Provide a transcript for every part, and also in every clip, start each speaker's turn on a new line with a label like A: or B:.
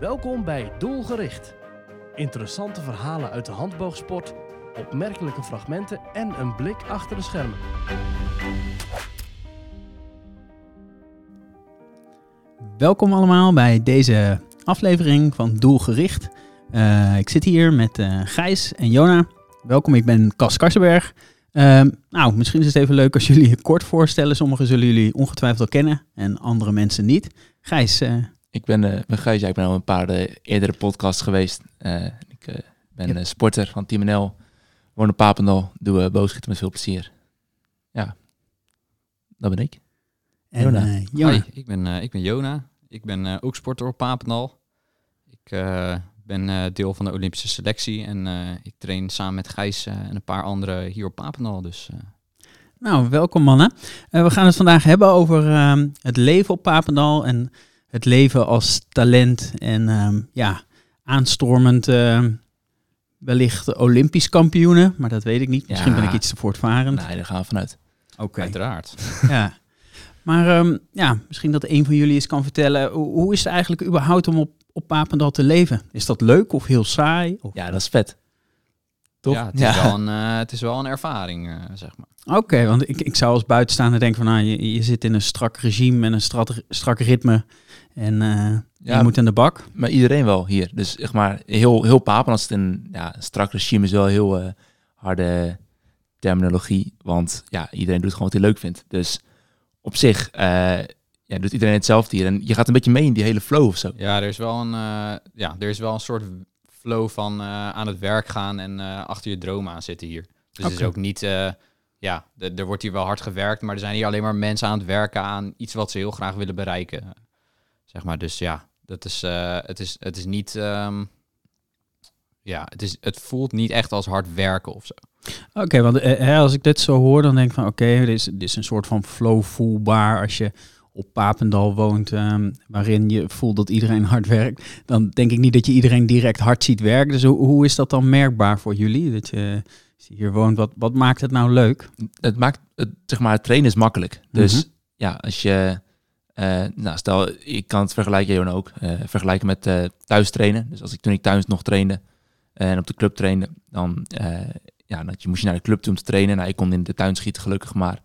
A: Welkom bij Doelgericht. Interessante verhalen uit de handboogsport, opmerkelijke fragmenten en een blik achter de schermen.
B: Welkom allemaal bij deze aflevering van Doelgericht. Uh, ik zit hier met uh, Gijs en Jona. Welkom, ik ben Cas Karsenberg. Uh, nou, misschien is het even leuk als jullie je kort voorstellen. Sommigen zullen jullie ongetwijfeld al kennen en andere mensen niet. Gijs, uh,
C: ik ben, uh, ben Gijs, ja, ik ben al een paar uh, eerdere podcasts geweest. Uh, ik ben yep. sporter van Team NL, woon in Papendal, doe boogschieten met veel plezier. Ja, dat ben ik.
B: En, Jona.
D: Ik ben, ik ben Jona. Ik ben ook sporter op Papendal. Ik ben deel van de Olympische selectie en ik train samen met Gijs en een paar anderen hier op Papendal. Dus...
B: Nou, welkom mannen. we gaan het vandaag hebben over ehm, het leven op Papendal en het leven als talent en uh, ja, aanstormend uh, wellicht Olympisch kampioenen, maar dat weet ik niet. Misschien ja. ben ik iets te voortvarend.
C: Nee, daar gaan we vanuit.
D: Oké. Okay. Uiteraard.
B: ja. Maar um, ja, misschien dat een van jullie eens kan vertellen, hoe, hoe, is het eigenlijk überhaupt om op, op Papendal te leven? Is dat leuk of heel saai? Of?
C: Ja, dat is vet.
D: Toch? Ja, het is, ja. Wel, een, uh, het is wel een ervaring, uh, zeg maar.
B: Oké, okay, want ik, ik zou als buitenstaander denken van, nou, je, je zit in een strak regime en een strak, strak ritme. En uh, ja, je moet aan de bak.
C: Maar iedereen wel hier. Dus zeg maar, heel, heel papen als het een ja, strak regime is wel heel uh, harde terminologie. Want ja, iedereen doet gewoon wat hij leuk vindt. Dus op zich uh, ja, doet iedereen hetzelfde hier. En je gaat een beetje mee in die hele flow of zo.
D: Ja, er is wel een, ja, er is wel een soort flow van aan het werk gaan en achter je droom aan zitten hier. Dus okay. het is ook niet ja, er wordt hier wel hard gewerkt, maar er zijn hier alleen maar mensen aan het werken aan iets wat ze heel graag willen bereiken. Zeg maar, dus ja, dat is, uh, het, is, het is niet. Um, ja, het, is, het voelt niet echt als hard werken of zo.
B: Oké, okay, want uh, als ik dit zo hoor, dan denk ik van oké, okay, dit, is, dit is een soort van flow voelbaar als je op Papendal woont, um, waarin je voelt dat iedereen hard werkt, dan denk ik niet dat je iedereen direct hard ziet werken. Dus hoe, hoe is dat dan merkbaar voor jullie? Dat je hier woont, wat, wat maakt het nou leuk?
C: Het maakt het, zeg maar, het trainen is makkelijk. Dus mm -hmm. ja, als je uh, nou, stel, ik kan het vergelijken, Johan ook, uh, vergelijken met uh, thuis trainen. Dus als ik toen ik thuis nog trainde en op de club trainde, dan ja, je, moest je naar de club toe om te trainen. Nou, ik kon in de tuin schieten gelukkig, maar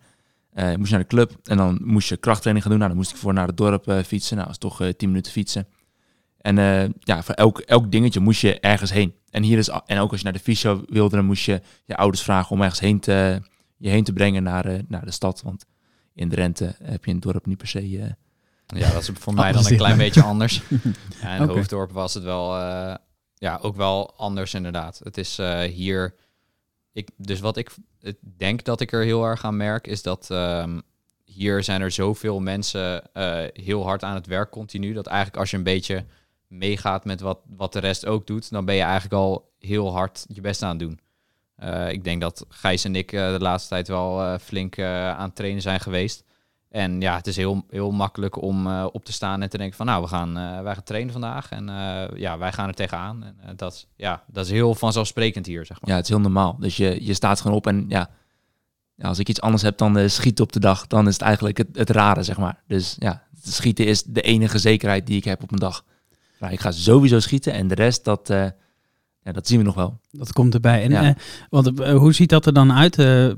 C: moest je naar de club en dan moest je krachttraining gaan doen. Nou, dan moest ik voor naar het dorp fietsen. Nou, dat is toch 10 minuten fietsen. En ja, voor elk, elk dingetje moest je ergens heen. En, hier is, en ook als je naar de fysio wilde, dan moest je je ouders vragen om ergens heen te, je heen te brengen naar, naar de stad. Want in de rente heb je in het dorp niet per se...
D: Ja, dat is voor mij dan een klein beetje anders. ja, in okay. Hoofddorp was het wel, uh, ja, ook wel anders inderdaad. Het is uh, hier... Ik, dus wat ik denk dat ik er heel erg aan merk, is dat um, hier zijn er zoveel mensen heel hard aan het werk continu, dat eigenlijk als je een beetje meegaat met wat, wat de rest ook doet, dan ben je eigenlijk al heel hard je best aan het doen. Uh, ik denk dat Gijs en ik uh, de laatste tijd wel uh, flink aan het trainen zijn geweest. En ja, het is heel, heel makkelijk om op te staan en te denken van nou, we gaan, wij gaan trainen vandaag. En ja, wij gaan er tegenaan. En dat, ja, dat is heel vanzelfsprekend hier, zeg maar.
C: Ja, het is heel normaal. Dus je, je staat gewoon op en ja, als ik iets anders heb dan schieten op de dag, dan is het eigenlijk het, het rare, zeg maar. Dus ja, schieten is de enige zekerheid die ik heb op een dag. Nou, ik ga sowieso schieten en de rest, dat ja, dat zien we nog wel.
B: Dat komt erbij. En, ja. uh, want, uh, hoe ziet dat er dan uit? Uh,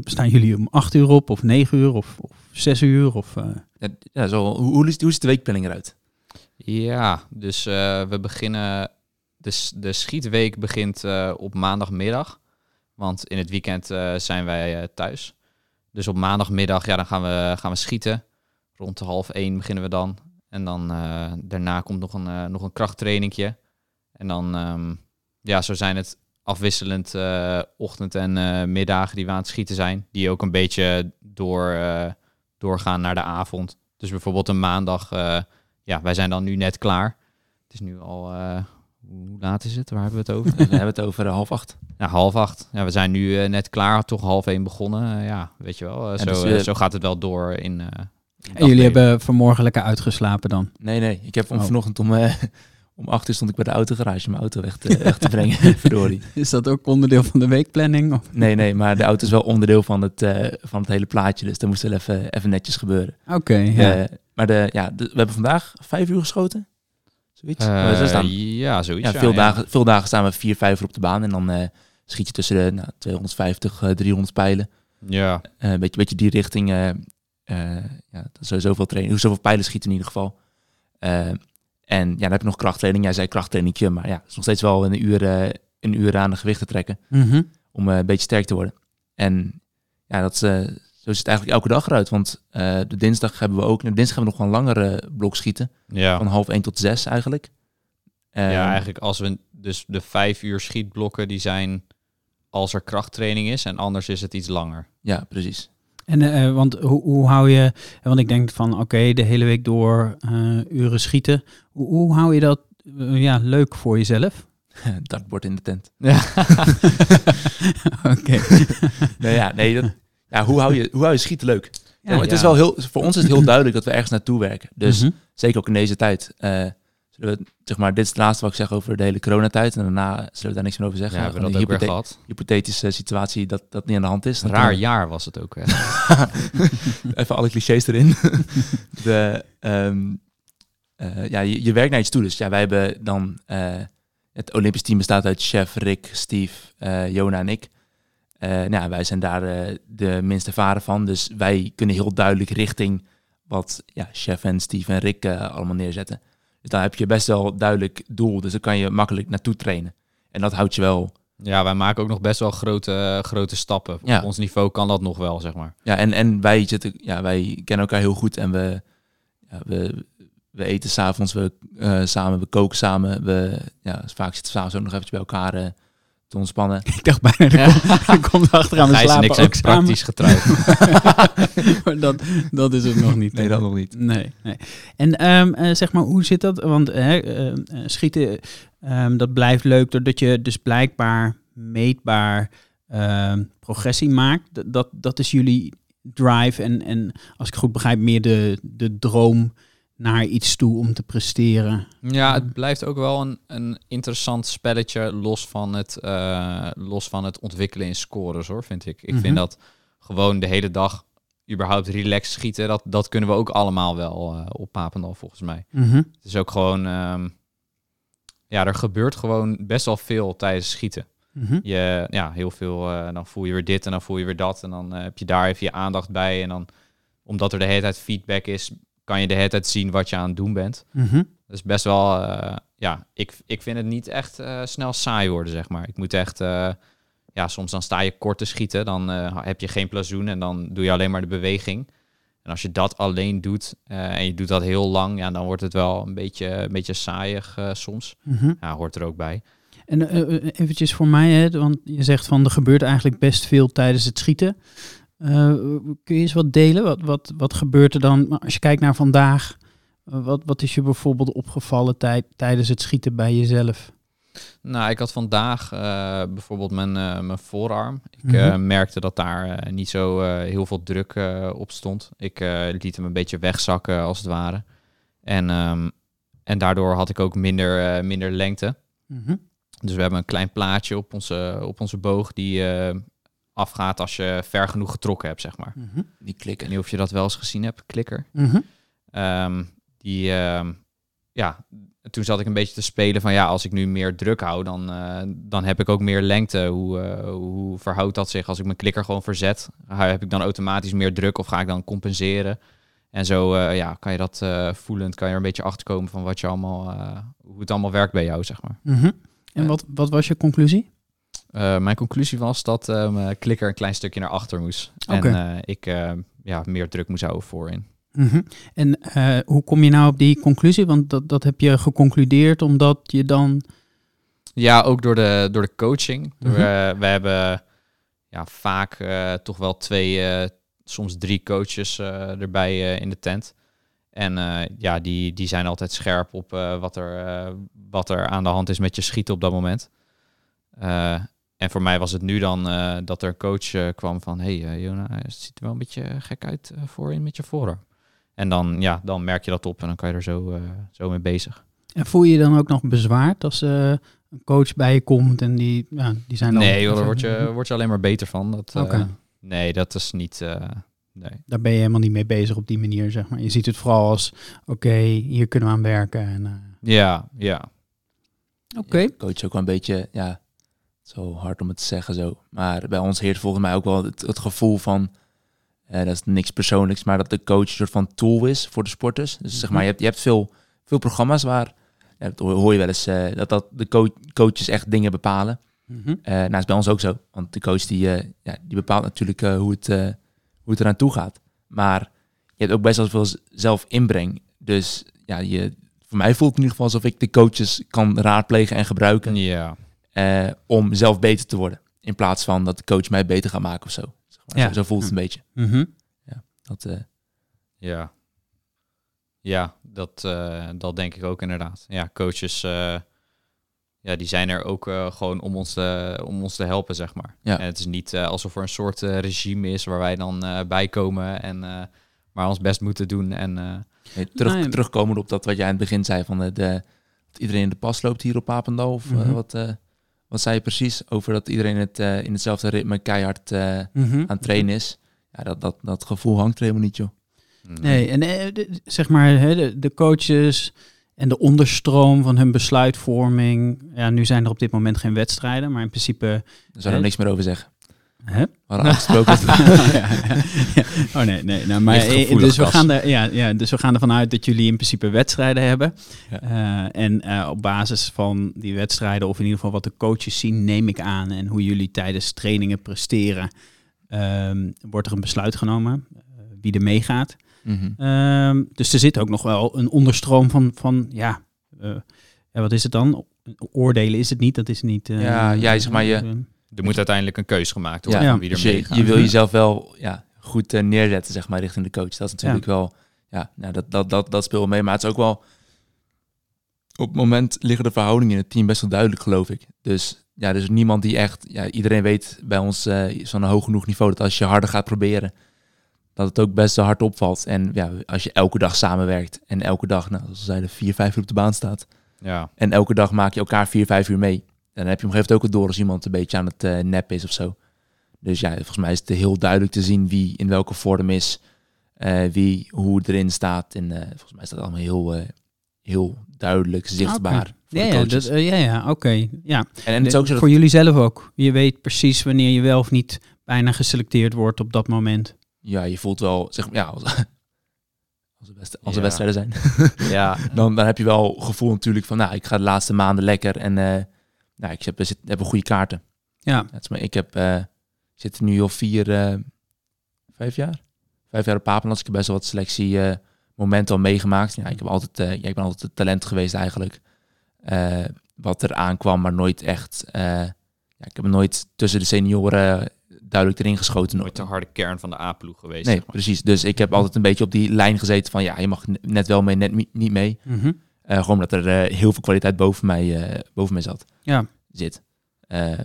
B: staan jullie om acht uur op, of negen uur, of, of zes uur? Of,
C: ja, ja, zo, hoe, hoe, hoe ziet de weekplanning eruit?
D: Ja, dus we beginnen... De, de schietweek begint op maandagmiddag. Want in het weekend zijn wij thuis. Dus op maandagmiddag ja, dan gaan, we, gaan we schieten. Rond de half één beginnen we dan. En dan daarna komt nog een, nog een krachttrainingje. En dan, um, ja, zo zijn het afwisselend uh, ochtend en uh, middagen die we aan het schieten zijn. Die ook een beetje door, uh, doorgaan naar de avond. Dus bijvoorbeeld een maandag, ja, wij zijn dan nu net klaar. Het is nu al, hoe laat is het? Waar hebben we het over?
C: we hebben het over half acht.
D: Ja, half acht. Ja, we zijn nu net klaar, toch half één begonnen. ja, weet je wel, zo, dus, zo gaat het wel door in...
B: en jullie hebben vanmorgen lekker uitgeslapen dan?
C: Nee, nee. Ik heb oh. vanochtend om om acht uur stond ik bij de autogarage mijn auto weg te, weg te brengen. Verdorie.
B: Is dat ook onderdeel van de weekplanning? Of?
C: Nee, nee, maar de auto is wel onderdeel van het, uh, van het hele plaatje. Dus dat moest wel even, even netjes gebeuren.
B: Oké, okay, ja.
C: Uh, maar de, ja, de, we hebben vandaag vijf uur geschoten. Zoiets?
D: Uh, ja, zoiets.
C: Ja, veel, Dagen, veel dagen staan we vier, vijf uur op de baan en dan uh, schiet je tussen de nou, 250, uh, 300 pijlen.
D: Ja.
C: Een beetje, beetje die richting. ja, sowieso veel training. Zoveel pijlen schieten in ieder geval. En ja, dan heb je nog krachttraining. Jij zei krachttrainingje, maar ja, het is nog steeds wel een uur, een uur aan de gewichten trekken.
B: Mm -hmm.
C: Om een beetje sterk te worden. En ja, dat, zo ziet het eigenlijk elke dag eruit. Want de dinsdag hebben we ook, de dinsdag hebben we nog wel een langere blok schieten.
D: Ja.
C: Van half 1 tot 6 eigenlijk.
D: ja, eigenlijk als we dus de vijf uur schietblokken die zijn als er krachttraining is en anders is het iets langer.
C: Ja, precies.
B: En uh, want hoe, hoe hou je, want ik denk van oké, de hele week door uh, uren schieten. Hoe, hoe hou je dat uh, ja, leuk voor jezelf?
C: Dartbord in de tent.
B: Ja. oké.
C: nee, ja, nee, dat, ja, hoe, hou je, hoe hou je schieten leuk? Ja, het is wel heel, voor ons is het heel duidelijk dat we ergens naartoe werken. Dus
B: Mm -hmm.
C: zeker ook in deze tijd. We, zeg maar, dit is het laatste wat ik zeg over de hele coronatijd. En daarna zullen we daar niks meer over zeggen.
D: Ja, we hebben dat ook weer gehad.
C: Hypothetische situatie dat dat niet aan de hand is.
D: Raar jaar was het ook. Hè?
C: Even alle clichés erin. de, um, uh, ja, je, je, werkt naar iets toe. Dus ja, wij hebben dan... Uh, het Olympisch team bestaat uit chef, Rick, Steve, uh, Jona en ik. Nou, wij zijn daar de minste varen van. Dus wij kunnen heel duidelijk richting wat ja, chef en Steve en Rick allemaal neerzetten. Dus dan heb je best wel duidelijk doel. Dus dan kan je makkelijk naartoe trainen. En dat houdt je wel.
D: Ja, wij maken ook nog best wel grote, grote stappen.
C: Ja.
D: Op ons niveau kan dat nog wel, zeg maar.
C: Ja, en, en wij, zitten, ja, wij kennen elkaar heel goed. En we, ja, we, we eten s'avonds we, uh, samen, we koken samen. We, ja, vaak zitten we s'avonds ook nog eventjes bij elkaar uh, te ontspannen.
B: Ik dacht bijna, er komt, er komt achteraan
D: Gijs
B: slapen
D: en ik zijn
B: ook samen.
D: praktisch getrouwd.
B: maar dat, dat is het nog niet.
C: Nee, dat nog niet.
B: Nee, nee. En um, uh, zeg maar, hoe zit dat? Want uh, schieten, um, dat blijft leuk doordat je dus blijkbaar meetbaar uh, progressie maakt. Dat, dat is jullie drive en, en als ik goed begrijp, meer de, de droom naar iets toe om te presteren.
D: Ja, het blijft ook wel een, een interessant spelletje los van, het, uh, los van het ontwikkelen in scores hoor, vind ik. Ik mm -hmm. vind dat gewoon de hele dag überhaupt relaxed schieten, dat, dat kunnen we ook allemaal wel uh, op Papendal volgens mij.
B: Mm -hmm.
D: Het is ook gewoon, um, ja, er gebeurt gewoon best wel veel tijdens schieten.
B: Mm -hmm.
D: Je, ja, heel veel, uh, dan voel je weer dit en dan voel je weer dat en dan heb je daar even je aandacht bij en dan, omdat er de hele tijd feedback is, kan je de hele tijd zien wat je aan het doen bent.
B: Mm -hmm.
D: Dat is best wel, uh, ja, ik, ik vind het niet echt uh, snel saai worden, zeg maar. Ik moet echt, uh, ja, soms dan sta je kort te schieten, dan heb je geen plazoen en dan doe je alleen maar de beweging. En als je dat alleen doet en je doet dat heel lang, ja, dan wordt het wel een beetje, een beetje saaiig soms.
B: Mm -hmm.
D: Ja, hoort er ook bij.
B: En eventjes voor mij, hè, want je zegt van er gebeurt eigenlijk best veel tijdens het schieten. Uh, kun je eens wat delen? Wat, wat, wat gebeurt er dan als je kijkt naar vandaag? Uh, wat, wat is je bijvoorbeeld opgevallen tijd, tijdens het schieten bij jezelf?
D: Nou, ik had vandaag uh, bijvoorbeeld mijn, mijn voorarm. Ik
B: Mhm.
D: -hmm. merkte dat daar niet zo heel veel druk op stond. Ik liet hem een beetje wegzakken als het ware. En, um, en daardoor had ik ook minder, minder lengte.
B: Mm -hmm.
D: Dus we hebben een klein plaatje op onze, op onze boog die afgaat als je ver genoeg getrokken hebt, zeg maar.
B: Mm -hmm.
C: Die klikken.
D: Ik weet niet of je dat wel eens gezien hebt, klikker.
B: Mm -hmm.
D: um, die, um, ja, toen zat ik een beetje te spelen van ja, als ik nu meer druk hou, dan, uh, dan heb ik ook meer lengte. Hoe, uh, hoe verhoudt dat zich als ik mijn klikker gewoon verzet? Heb ik dan automatisch meer druk of ga ik dan compenseren? En zo uh, ja, kan je dat voelend, kan je er een beetje achterkomen van wat je allemaal, hoe het allemaal werkt bij jou, zeg maar.
B: Mm -hmm. En wat, wat was je conclusie?
D: Uh, mijn conclusie was dat mijn klikker een klein stukje naar achter moest.
B: Okay.
D: En uh, ik ja, meer druk moest houden voorin.
B: Mm -hmm. En hoe kom je nou op die conclusie? Want dat, dat heb je geconcludeerd omdat je dan...
D: Ja, ook door de, door de coaching.
B: Mhm.
D: Door, we hebben ja, vaak toch wel twee, soms drie coaches erbij in de tent. En ja, die, die zijn altijd scherp op wat, er, wat er aan de hand is met je schieten op dat moment. En voor mij was het nu dan uh, dat er een coach uh, kwam van... hey, uh, Jona, het ziet er wel een beetje gek uit voorin met je voorarm. En dan, ja, dan merk je dat op en dan kan je er zo, zo mee bezig.
B: En voel je je dan ook nog bezwaard als een coach bij je komt en die, ja, die zijn dan...
D: Nee, joh, daar word je, word je alleen maar beter van. Dat,
B: okay.
D: nee, dat is niet... nee.
B: Daar ben je helemaal niet mee bezig op die manier, zeg maar. Je ziet het vooral als, oké, okay, hier kunnen we aan werken. En,
D: Ja, ja.
B: Oké.
C: Coach ook wel een beetje, ja, zo hard om het te zeggen zo. Maar bij ons heert volgens mij ook wel het, het gevoel van, eh, dat is niks persoonlijks, maar dat de coach een soort van tool is voor de sporters. Dus zeg maar, je hebt, je hebt veel, veel programma's waar, ja, dat hoor je wel eens, eh, dat, dat de co coaches echt dingen bepalen.
B: Mhm.
C: Eh nou, is bij ons ook zo. Want de coach die, ja, die bepaalt natuurlijk hoe, het, hoe het eraan toe gaat. Maar je hebt ook best wel veel zelf inbreng. Dus ja, je, voor mij voelt het in ieder geval alsof ik de coaches kan raadplegen en gebruiken
D: Ja.
C: Eh, om zelf beter te worden. In plaats van dat de coach mij beter gaat maken of zo. Zeg maar.
B: Ja.
C: zo, zo voelt het een beetje.
B: Mhm.
C: Dat, eh,
D: Ja. Ja, dat, eh, dat denk ik ook inderdaad. Ja, coaches, eh, ja, die zijn er ook eh, gewoon om ons, te, om ons te helpen, zeg maar.
C: Ja.
D: En het is niet eh, alsof er een soort eh, regime is waar wij dan eh, bij komen en eh, maar ons best moeten doen. En eh,
C: nee, terug,
B: Nee.
C: Terugkomen op dat wat jij in het begin zei van de, de, dat iedereen in de pas loopt hier op Papendal. Of
B: Mhm.
C: wat, eh, wat zei je precies over dat iedereen het, eh, in hetzelfde ritme keihard eh,
B: Mhm.
C: aan het trainen is. Ja, dat, dat, dat gevoel hangt er helemaal niet, joh.
B: Nee, en eh, de- zeg maar hè, de, de coaches en de onderstroom van hun besluitvorming. Ja, nu zijn er op dit moment geen wedstrijden, maar in principe.
C: Daar zou er niks meer over zeggen.
B: Hè?
C: We hadden afgesproken.
B: ja, ja. Oh nee, nee. Nou, maar, eh,
C: gevoelig,
B: dus, we gaan er, ja, ja, dus we gaan ervan uit dat jullie in principe wedstrijden hebben.
C: Ja.
B: Eh, en eh, op basis van die wedstrijden, of in ieder geval wat de coaches zien, neem ik aan. En hoe jullie tijdens trainingen presteren, ehm, wordt er een besluit genomen eh, wie er meegaat. Ehm, dus er zit ook nog wel een onderstroom van, van ja, eh, wat is het dan? Oordelen is het niet, dat is niet... eh,
C: Ja, jij, zeg maar, je-
B: eh,
D: er moet uiteindelijk een keus gemaakt worden
C: Ja,
D: van wie er
C: Dus je,
D: meegaat.
C: je wil jezelf wel ja, goed eh, neerzetten, zeg maar, richting de coach. Dat is natuurlijk wel, ja, nou, dat, dat, dat, dat speelt mee. Maar het is ook wel, op het moment liggen de verhoudingen in het team best wel duidelijk, geloof ik. Dus ja, er is niemand die echt, ja, iedereen weet bij ons eh zo'n hoog genoeg niveau dat als je harder gaat proberen, dat het ook best wel hard opvalt. En ja, als je elke dag samenwerkt en elke dag, nou, zoals we zeiden, vier, vijf uur op de baan staat.
D: Ja,
C: En elke dag maak je elkaar vier, vijf uur mee. Dan heb je gegeven moment ook het door als iemand een beetje aan het eh nep is of zo. Dus ja, volgens mij is het heel duidelijk te zien wie in welke vorm is, eh, wie hoe het erin staat. En eh, volgens mij is dat allemaal heel, eh, heel duidelijk zichtbaar.
B: Ja, ja, dat, ja, ja oké. Ja.
C: en, en het is ook zo dat,
B: Voor jullie zelf ook. Je weet precies wanneer je wel of niet bijna geselecteerd wordt op dat moment.
C: ja, je voelt wel, zeg maar, ja, als, als, er, best, als er
D: Ja.
C: wedstrijden zijn,
D: ja,
C: dan, dan heb je wel gevoel natuurlijk van, nou, ik ga de laatste maanden lekker en eh, nou, ik heb, er zit- heb een goede kaarten.
B: Ja.
C: Is maar, ik heb, eh, ik zit er nu al vier, eh, vijf jaar? Vijf jaar op Papenland. Ik heb best wel wat selectie eh, momenten al meegemaakt. Ja, ik, heb altijd, eh, ja, ik ben altijd het talent geweest eigenlijk. Eh, wat er aankwam, maar nooit echt... eh, ja, ik heb nooit tussen de senioren duidelijk erin geschoten.
D: nooit de harde kern van de A-ploeg geweest.
C: Nee,
D: zeg maar.
C: precies. Dus ik heb altijd een beetje op die lijn gezeten van... ja, je mag net wel mee, net niet mee.
B: Mhm.
C: Eh, gewoon omdat er eh, heel veel kwaliteit boven mij, eh, boven mij zat.
B: Ja.
C: Zit. Eh,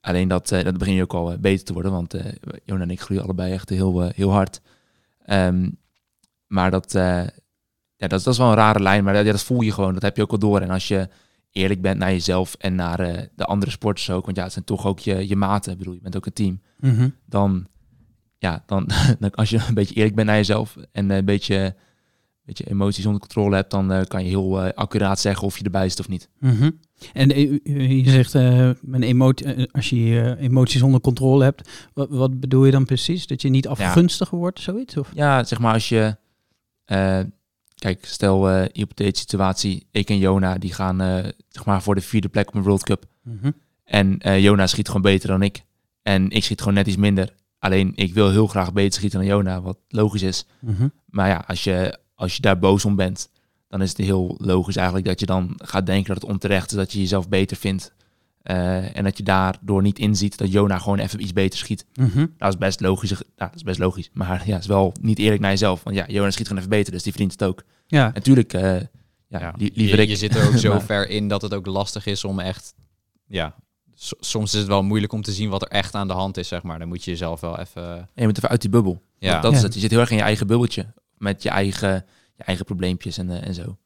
C: alleen dat, eh, dat begin je ook al eh, beter te worden. Want eh Jona en ik groeien allebei echt heel, eh, heel hard. Ehm, maar dat, eh, ja, dat, is- dat is wel een rare lijn. Maar dat, ja, dat voel je gewoon. Dat heb je ook al door. En als je eerlijk bent naar jezelf en naar eh, de andere sporters ook. Want ja, het zijn toch ook je, je maten. Ik bedoel, je bent ook een team.
B: Mhm.
C: Dan, ja, dan, dan als je een beetje eerlijk bent naar jezelf. En een beetje, beetje emoties onder controle hebt. Dan eh, kan je heel eh, accuraat zeggen of je erbij zit of niet.
B: Mhm. En eh, je zegt, mijn emotie, als je je emoties onder controle hebt, wat, wat bedoel je dan precies? Dat je niet afgunstiger wordt, zoiets? Of?
C: Ja, zeg maar als je... kijk, stel hypothetische situatie. Ik en Jona die gaan zeg maar voor de vierde plek op een World Cup.
B: Mhm.
C: En Jona schiet gewoon beter dan ik. En ik schiet gewoon net iets minder. Alleen ik wil heel graag beter schieten dan Jona, wat logisch is.
B: Mhm.
C: Maar ja, als je, als je daar boos om bent, dan is het heel logisch eigenlijk dat je dan gaat denken dat het onterecht is, dat je jezelf beter vindt. Eh, en dat je daardoor niet inziet dat Jona gewoon even iets beter schiet.
B: Mhm.
C: Dat is best logisch. Ja, dat is best logisch. Maar ja, het is wel niet eerlijk naar jezelf. Want ja, Jona schiet gewoon even beter, dus die verdient het ook.
B: Ja,
C: Natuurlijk, eh ja,
D: Ja,
C: li- liever
D: je,
C: ik.
D: je zit er ook zo
C: Maar-
D: ver in dat het ook lastig is om echt... Ja, soms is het wel moeilijk om te zien wat er echt aan de hand is, zeg maar. Dan moet je jezelf wel even...
C: Je moet even uit die bubbel.
D: Ja,
C: Dat, dat
B: Ja.
C: is het. Je zit heel erg in je eigen bubbeltje. Met je eigen, je eigen probleempjes en, eh, en zo.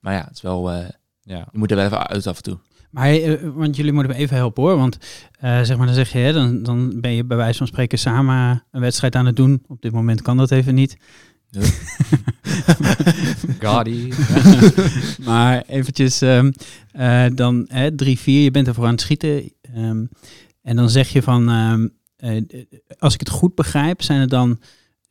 C: Maar ja, het is wel... eh,
D: ja.
C: je moet er wel even uit af en toe.
B: maar eh, want jullie moeten me even helpen hoor. Want eh, zeg maar, dan zeg je, hè, dan, dan ben je bij wijze van spreken samen een wedstrijd aan het doen. Op dit moment kan dat even niet.
D: Gotti.
B: maar eventjes, um, uh, dan 3-4, je bent ervoor aan het schieten. Um, en dan zeg je van, um, uh, als ik het goed begrijp, zijn het dan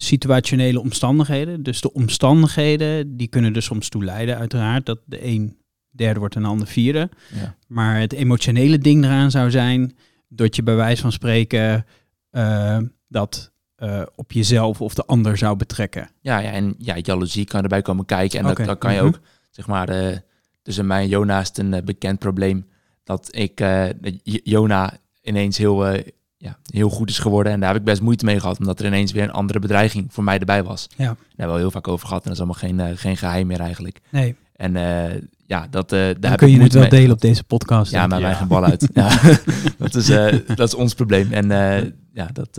B: situationele omstandigheden. Dus de omstandigheden, die kunnen er soms toe leiden uiteraard, dat de een derde wordt en de ander vierde. Ja. Maar het emotionele ding eraan zou zijn dat je bij wijze van spreken uh, dat uh, op jezelf of de ander zou betrekken.
C: Ja, ja en ja, jaloezie kan erbij komen kijken. En okay. dat, dat, kan je -hmm. ook, zeg maar, uh, tussen mij en Jona is het een bekend probleem dat ik Jona ineens heel, ja, heel goed is geworden. En daar heb ik best moeite mee gehad, omdat er ineens weer een andere bedreiging voor mij erbij was.
B: Ja.
C: Daar hebben we heel vaak over gehad en dat is allemaal geen, geen geheim meer eigenlijk.
B: Nee.
C: En ja, dat, uh, daar
B: Dan kun je het wel mee. delen op deze podcast.
C: Ja, maar wij gaan bal uit. ja, dat, is, uh, dat is ons probleem. En ja, dat,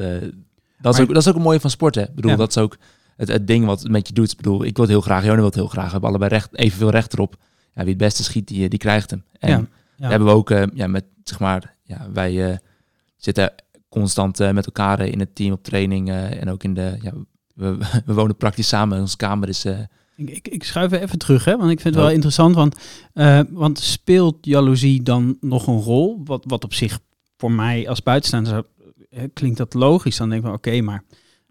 C: dat, is ook, dat is ook een mooie van sporten. Ik bedoel, ja. dat is ook het, het ding wat het met je doet. Ik bedoel, ik wil het heel graag, Jona wil het heel graag. We hebben allebei recht, evenveel recht erop. Ja, wie het beste schiet, die, die krijgt hem. En hebben we ook, ja, met, zeg maar, ja, wij zitten constant met elkaar in het team op training. en ook in de, ja, we, we wonen praktisch samen. Onze kamer is...
B: Ik, ik, ik schuif even terug, hè, want ik vind het wel interessant. Want, want speelt jaloezie dan nog een rol? Wat, wat op zich voor mij als buitenstaander klinkt dat logisch. Dan denk ik van oké, okay, maar...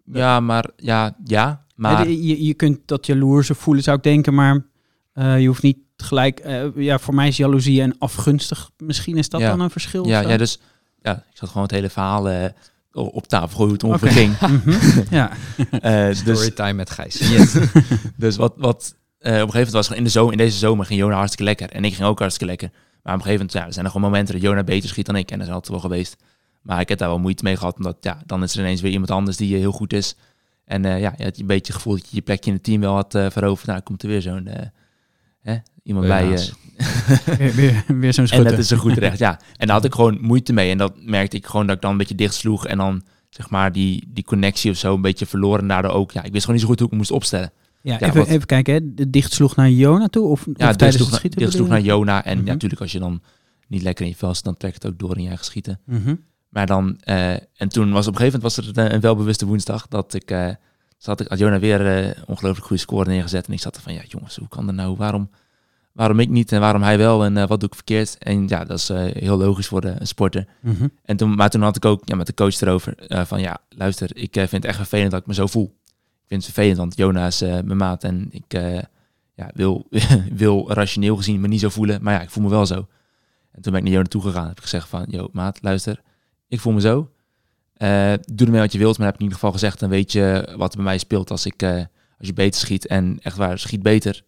C: Ja, maar ja, ja. Maar...
B: Je, je kunt dat jaloerse voelen, zou ik denken, maar uh, je hoeft niet gelijk... ja, voor mij is jaloezie en afgunstig. Misschien is dat
C: ja.
B: dan een verschil?
C: Ja, ja, dus ja, ik zat gewoon het hele verhaal op tafel hoe het ongeveer okay. ging.
B: mm -hmm. ja.
C: uh,
D: Storytime met Gijs.
C: Yes. dus wat, wat uh, op een gegeven moment was in, de zomer, in deze zomer ging Jona hartstikke lekker. En ik ging ook hartstikke lekker. Maar op een gegeven moment ja, er zijn er gewoon momenten dat Jona beter schiet dan ik. En dat is altijd wel geweest. Maar ik heb daar wel moeite mee gehad. Omdat ja, dan is er ineens weer iemand anders die heel goed is. En uh, ja, je had een beetje het gevoel dat je je plekje in het team wel had uh, veroverd. Nou, komt er weer zo'n iemand bij je.
B: weer weer, weer zo'n
C: En dat is een goed recht, ja. En daar had ik gewoon moeite mee. En dat merkte ik gewoon dat ik dan een beetje dicht sloeg. En dan zeg maar die, die connectie of zo een beetje verloren. En daardoor ook, ja, ik wist gewoon niet zo goed hoe ik moest opstellen.
B: Ja, ja even, wat, even kijken, hè. De dicht sloeg naar Jona toe? Of,
C: ja,
B: of
C: tijdens het schieten? Dicht sloeg naar Jona. En mm -hmm. ja, natuurlijk als je dan niet lekker in je vel zit, dan trekt het ook door in je eigen schieten.
B: Mm -hmm.
C: Maar dan, uh, en toen was op een gegeven moment was er een, een welbewuste woensdag dat ik, uh, zat ik, had Jona weer uh, ongelooflijk goede score neergezet. En ik zat er van, ja jongens, hoe kan dat nou? Waarom, waarom ik niet en waarom hij wel en uh, wat doe ik verkeerd? En ja, dat is uh, heel logisch voor de sporter.
B: Mm -hmm.
C: En toen, maar toen had ik ook ja, met de coach erover van ja, luister, ik vind het echt vervelend dat ik me zo voel. Ik vind het vervelend, want Jona is mijn maat en ik ja, wil, wil rationeel gezien me niet zo voelen, maar ja, ik voel me wel zo. En toen ben ik naar Jona toegegaan en heb ik gezegd van, yo maat, luister, ik voel me zo. Doe ermee wat je wilt, maar heb ik in ieder geval gezegd, dan weet je wat er bij mij speelt als ik als je beter schiet en echt waar, schiet beter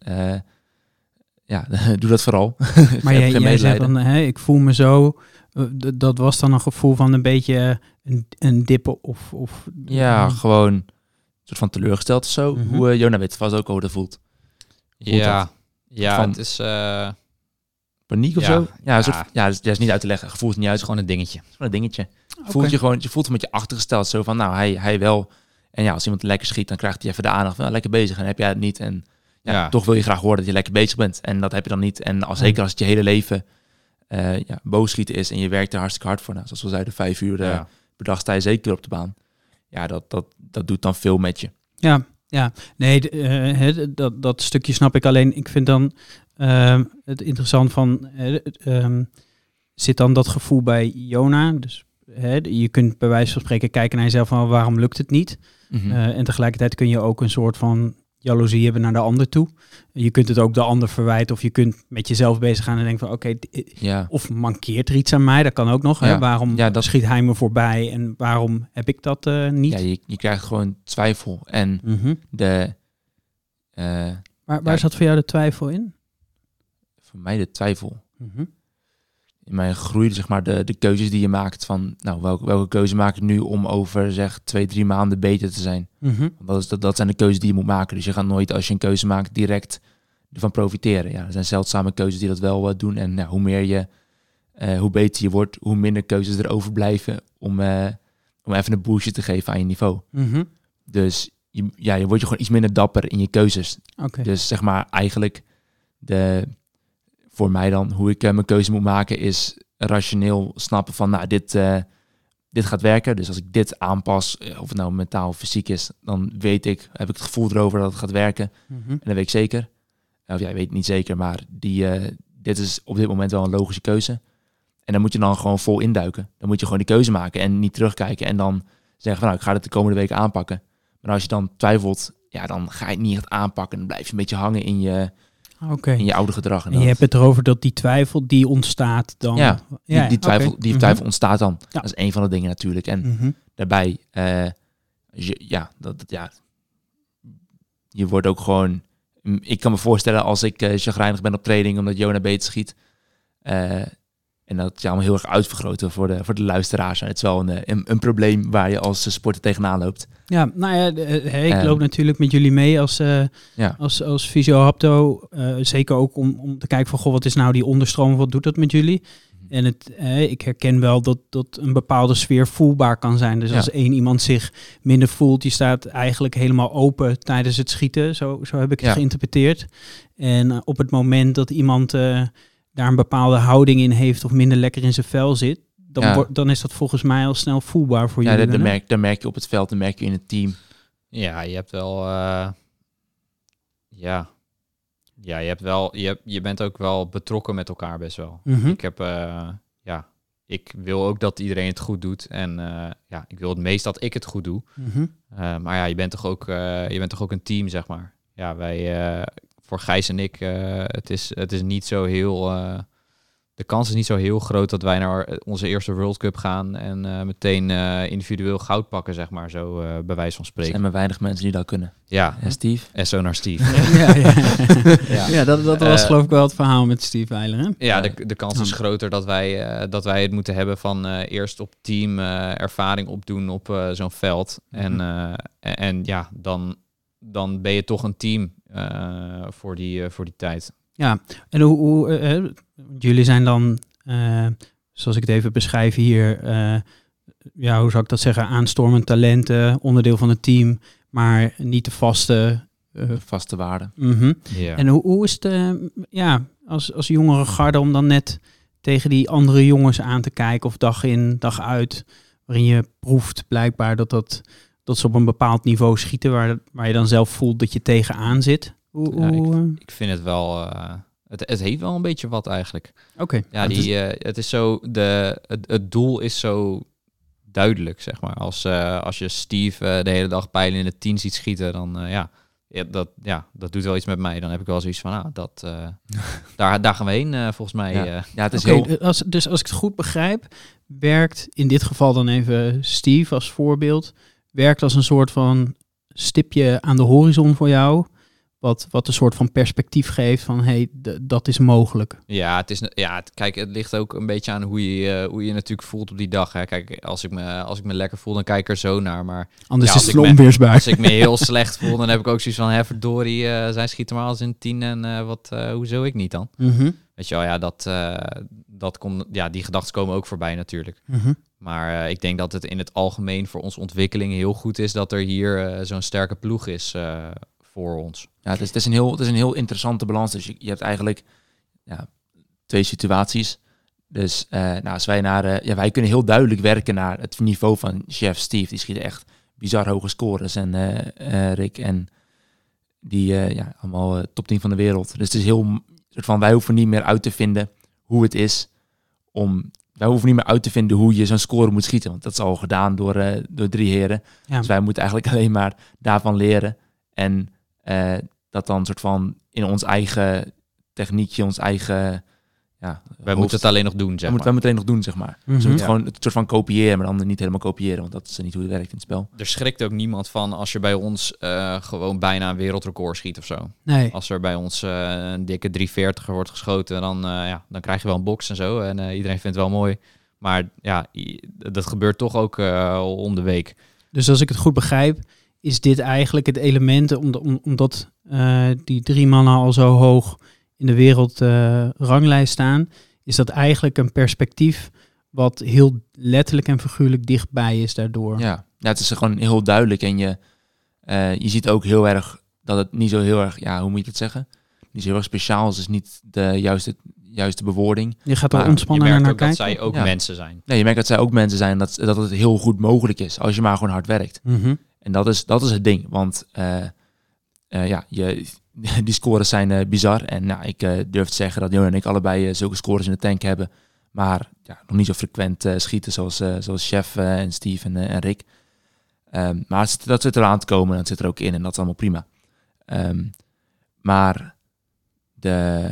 C: ja, doe dat vooral.
B: Maar jij, jij zegt dan, hè, ik voel me zo. Dat was dan een gevoel van een beetje een, een dippen of, of...
C: Ja, uh, gewoon een soort van teleurgesteld of zo. Mm -hmm. Hoe uh, Jona weet vast ook hoe dat voelt.
D: voelt ja, dat? ja van, het is...
C: Paniek of
D: ja,
C: zo? Ja, een soort, ja, ja, dat is niet uit te leggen. Gevoel het niet uit.
D: Is gewoon een dingetje.
C: Het is gewoon een dingetje. Okay. Voelt je gewoon, je voelt het met je achtergesteld. Zo van, nou, hij, hij wel. En ja, als iemand lekker schiet, dan krijgt hij even de aandacht van, nou, lekker bezig. En heb jij het niet. En ja, ja, toch wil je graag horen dat je lekker bezig bent. En dat heb je dan niet. En als, zeker als het je hele leven uh, ja, boogschieten is en je werkt er hartstikke hard voor. Nou, zoals we zeiden, vijf uur uh, ja. per dag sta je zeker op de baan. Ja, dat, dat, dat doet dan veel met je.
B: Ja, ja. nee, uh, dat, dat stukje snap ik. Alleen ik vind dan het interessant van, um, zit dan dat gevoel bij Jona? Dus je kunt bij wijze van spreken kijken naar jezelf van waarom lukt het niet? Mm -hmm. en tegelijkertijd kun je ook een soort van jaloezie hebben naar de ander toe. Je kunt het ook de ander verwijten of je kunt met jezelf bezig gaan en denken van oké, okay,
C: ja.
B: of mankeert er iets aan mij, dat kan ook nog. Ja. Hè? Waarom ja, dat... schiet hij me voorbij en waarom heb ik dat uh, niet?
C: Ja, je, je, krijgt gewoon twijfel en mm -hmm. de... Uh,
B: waar waar zat voor jou de twijfel in?
C: Voor mij de twijfel.
B: Mm -hmm
C: in mijn groei, zeg maar, de, de keuzes die je maakt van, nou, welke, welke keuze maak ik nu om over, zeg, twee, drie maanden beter te zijn?
B: Mm -hmm.
C: dat, is, dat, dat zijn de keuzes die je moet maken. Dus je gaat nooit, als je een keuze maakt, direct ervan profiteren. Ja, er zijn zeldzame keuzes die dat wel uh, doen. En nou, hoe meer je, uh, hoe beter je wordt, hoe minder keuzes er overblijven om, uh, om even een boostje te geven aan je niveau.
B: Mm -hmm.
C: Dus je, ja, je wordt je gewoon iets minder dapper in je keuzes.
B: Okay.
C: Dus zeg maar, eigenlijk de voor mij dan, hoe ik uh, mijn keuze moet maken, is rationeel snappen van, nou, dit, uh, dit gaat werken. Dus als ik dit aanpas, of het nou mentaal of fysiek is, dan weet ik, heb ik het gevoel erover dat het gaat werken.
B: Mhm.
C: En dat weet ik zeker. Of jij weet het niet zeker, maar die, dit is op dit moment wel een logische keuze. En dan moet je dan gewoon vol induiken. Dan moet je gewoon die keuze maken en niet terugkijken. En dan zeggen van nou, ik ga het de komende weken aanpakken. Maar als je dan twijfelt, ja, dan ga je het niet echt aanpakken. Dan blijf je een beetje hangen in je,
B: okay.
C: in je oude gedrag.
B: En, je hebt het erover dat die twijfel die ontstaat dan.
C: Ja, die, die twijfel, die twijfel mhm. ontstaat dan. Dat is een van de dingen natuurlijk. En
B: mhm.
C: daarbij, uh, je, ja, dat, dat, ja, je wordt ook gewoon. Ik kan me voorstellen als ik uh, chagrijnig ben op training omdat Jona beter schiet. Uh, en dat is allemaal heel erg uitvergroten voor de, voor de luisteraars. het is wel een, een, een, probleem waar je als sporter tegenaan loopt.
B: Ja, nou ja, ik ehm, loop natuurlijk met jullie mee als, uh, ja. als, als fysiohapto. Uh, zeker ook om, om te kijken van, goh, wat is nou die onderstroom? Wat doet dat met jullie? Mhm. En het, ik herken wel dat, dat een bepaalde sfeer voelbaar kan zijn. Dus als één iemand zich minder voelt, die staat eigenlijk helemaal open tijdens het schieten. Zo, zo heb ik het geïnterpreteerd. En op het moment dat iemand daar een bepaalde houding in heeft of minder lekker in zijn vel zit, dan, dan is dat volgens mij al snel voelbaar voor
C: ja,
B: jullie.
C: Ja, dan merk, merk je op het veld, dan merk je in het team.
D: Ja, je hebt wel, uh, ja, ja, je hebt wel, je, hebt, je bent ook wel betrokken met elkaar best wel.
B: Mhm.
D: Ik heb, uh, ja, ik wil ook dat iedereen het goed doet en uh, ja, ik wil het meest dat ik het goed doe.
B: Mhm.
D: maar ja, je bent toch ook, je bent toch ook een team, zeg maar. Ja, wij voor Gijs en ik, uh, het, is, het is niet zo heel. Uh, de kans is niet zo heel groot dat wij naar onze eerste World Cup gaan en uh, meteen individueel goud pakken, zeg maar, zo bij wijze van spreken.
C: Er zijn maar weinig mensen die dat kunnen.
D: Ja,
C: en Steve.
D: En zo naar Steve.
B: ja, ja. ja. ja, dat, dat was geloof ik wel het verhaal met Steve Weiler. Hè?
D: Ja, de, de kans is groter dat wij, dat wij het moeten hebben van eerst op team ervaring opdoen op zo'n veld. Mm -hmm. en, en ja, dan, dan ben je toch een team uh, voor, die, uh, voor die tijd.
B: Ja, en hoe, hoe uh, jullie zijn dan, zoals ik het even beschrijf hier, ja, hoe zou ik dat zeggen, aanstormend talenten, onderdeel van het team, maar niet de vaste...
C: vaste waarde.
B: Mm -hmm. yeah. En hoe, hoe is het, ja, als, als jongere garde om dan net tegen die andere jongens aan te kijken of dag in, dag uit, waarin je proeft blijkbaar dat dat dat ze op een bepaald niveau schieten waar, waar je dan zelf voelt dat je tegenaan zit? Hoe,
D: ja,
B: hoe,
D: ik, ik, vind het wel. Uh, het, het heeft wel een beetje wat eigenlijk.
B: Oké. Okay.
D: Ja, die, het, is... Uh, het is zo. De, het, het, doel is zo duidelijk, zeg maar. Als, uh, als je Steve de hele dag pijlen in de tien ziet schieten, dan ja. Ja dat, ja, dat doet wel iets met mij. Dan heb ik wel zoiets van, ah, dat, daar, daar gaan we heen, volgens mij.
C: Ja, ja het is
B: okay, heel... als, dus als ik het goed begrijp, werkt in dit geval dan even Steve als voorbeeld werkt als een soort van stipje aan de horizon voor jou. Wat, wat een soort van perspectief geeft van hey, dat is mogelijk.
D: Ja, het is, ja, het, kijk, het ligt ook een beetje aan hoe je, uh, hoe je natuurlijk voelt op die dag. Hè. Kijk, als ik, me, als ik me lekker voel, dan kijk ik er zo naar. Maar
B: Anders
D: ja,
B: is het onweersbaar.
D: Als ik me heel slecht voel, dan heb ik ook zoiets van, hè, verdorie, uh, zij schieten maar als in tien en uh, wat, hoezo ik niet dan?
B: Mm -hmm.
D: Weet je wel, ja, dat, dat komt, ja, die gedachten komen ook voorbij natuurlijk.
B: Mm -hmm.
D: Maar uh, ik denk dat het in het algemeen voor onze ontwikkeling heel goed is dat er hier uh, zo'n sterke ploeg is uh, voor ons.
C: Ja, het is, het, is een heel, het is een heel interessante balans. Dus je, hebt eigenlijk ja, twee situaties. Dus nou, als wij naar, ja, wij kunnen heel duidelijk werken naar het niveau van chef Steve. Die schiet echt bizar hoge scores. En Rick en die ja, allemaal top 10 van de wereld. Dus het is heel van wij hoeven niet meer uit te vinden hoe het is om wij hoeven niet meer uit te vinden hoe je zo'n score moet schieten. Want dat is al gedaan door, uh, door drie heren.
B: Ja.
C: Dus wij moeten eigenlijk alleen maar daarvan leren. En uh, dat dan soort van in ons eigen techniekje, ons eigen... Ja,
D: wij hoofd, moeten het alleen nog doen, zeg
C: moeten, wij moeten alleen nog doen, zeg maar.
B: Mm -hmm.
C: Dus we moeten ja. gewoon het soort van kopiëren, maar dan niet helemaal kopiëren. Want dat is niet hoe het werkt in het spel.
D: Er schrikt ook niemand van als je bij ons uh, gewoon bijna een wereldrecord schiet of zo.
B: Nee.
D: Als er bij ons uh, een dikke 340er wordt geschoten, dan, uh, ja, dan krijg je wel een box en zo. En iedereen vindt het wel mooi. Maar ja, dat gebeurt toch ook om de week.
B: Dus als ik het goed begrijp, is dit eigenlijk het element, om, omdat die drie mannen al zo hoog in de wereldranglijst staan, is dat eigenlijk een perspectief wat heel letterlijk en figuurlijk dichtbij is daardoor.
C: Ja, ja het is gewoon heel duidelijk en je, uh, je ziet ook heel erg dat het niet zo heel erg, ja, hoe moet je het zeggen? Niet zo heel erg speciaal is, is niet de juiste, juiste bewoording.
B: Je gaat er ontspannen
D: je
B: naar
D: merkt ook
B: kijken.
D: dat zij ook
C: Ja.
D: mensen zijn.
C: Nee, je merkt dat zij ook mensen zijn dat, dat het heel goed mogelijk is als je maar gewoon hard werkt.
B: Mhm.
C: En dat is, dat is het ding. Want eh, eh, ja, je, die scores zijn eh, bizar. En nou, ik eh, durf te zeggen dat Johan en ik allebei eh, zulke scores in de tank hebben. Maar ja, nog niet zo frequent schieten zoals, zoals Chef en Steve en, Rick. Ehm, maar het dat zit eraan te komen en dat zit er ook in. En dat is allemaal prima. Ehm, maar de...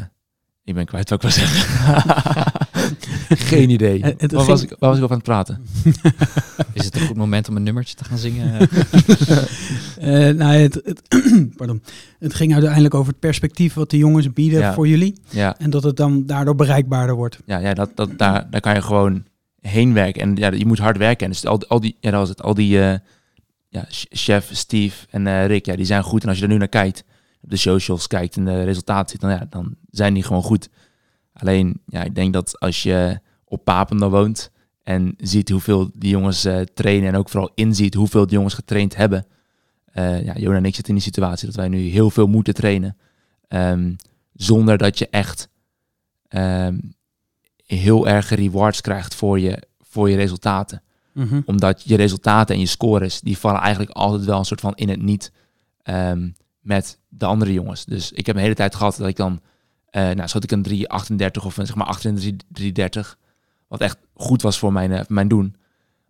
C: Ik ben kwijt wat ik wil zeggen. Geen idee.
B: Het
C: waar,
B: ging-
C: was ik, waar was ik over aan het praten?
D: Is het een goed moment om een nummertje te gaan zingen?
B: Eh, nou, het, het, pardon. het ging uiteindelijk over het perspectief wat de jongens bieden
C: Ja.
B: voor jullie.
C: Ja.
B: En dat het dan daardoor bereikbaarder wordt.
C: ja, ja dat, dat, daar, daar kan je gewoon heen werken. En ja, je moet hard werken. En dus al, al die, ja, dat was het, al die eh, ja, ch- chef, Steve en eh, Rick, ja, die zijn goed. En als je er nu naar kijkt, op de socials kijkt en de resultaten ziet, dan, ja, dan zijn die gewoon goed. Alleen, ja, ik denk dat als je op Papendal woont en ziet hoeveel die jongens eh, trainen en ook vooral inziet hoeveel die jongens getraind hebben. eh ja, Jona en ik zitten in die situatie dat wij nu heel veel moeten trainen. ehm, zonder dat je echt ehm, heel erg rewards krijgt voor je, voor je resultaten.
B: Mhm.
C: Omdat je resultaten en je scores, die vallen eigenlijk altijd wel een soort van in het niet ehm, met de andere jongens. Dus ik heb een hele tijd gehad dat ik dan, eh nou schoot ik een 338 of een, zeg maar achter een 3 330. Wat echt goed was voor mijn, eh, mijn doen.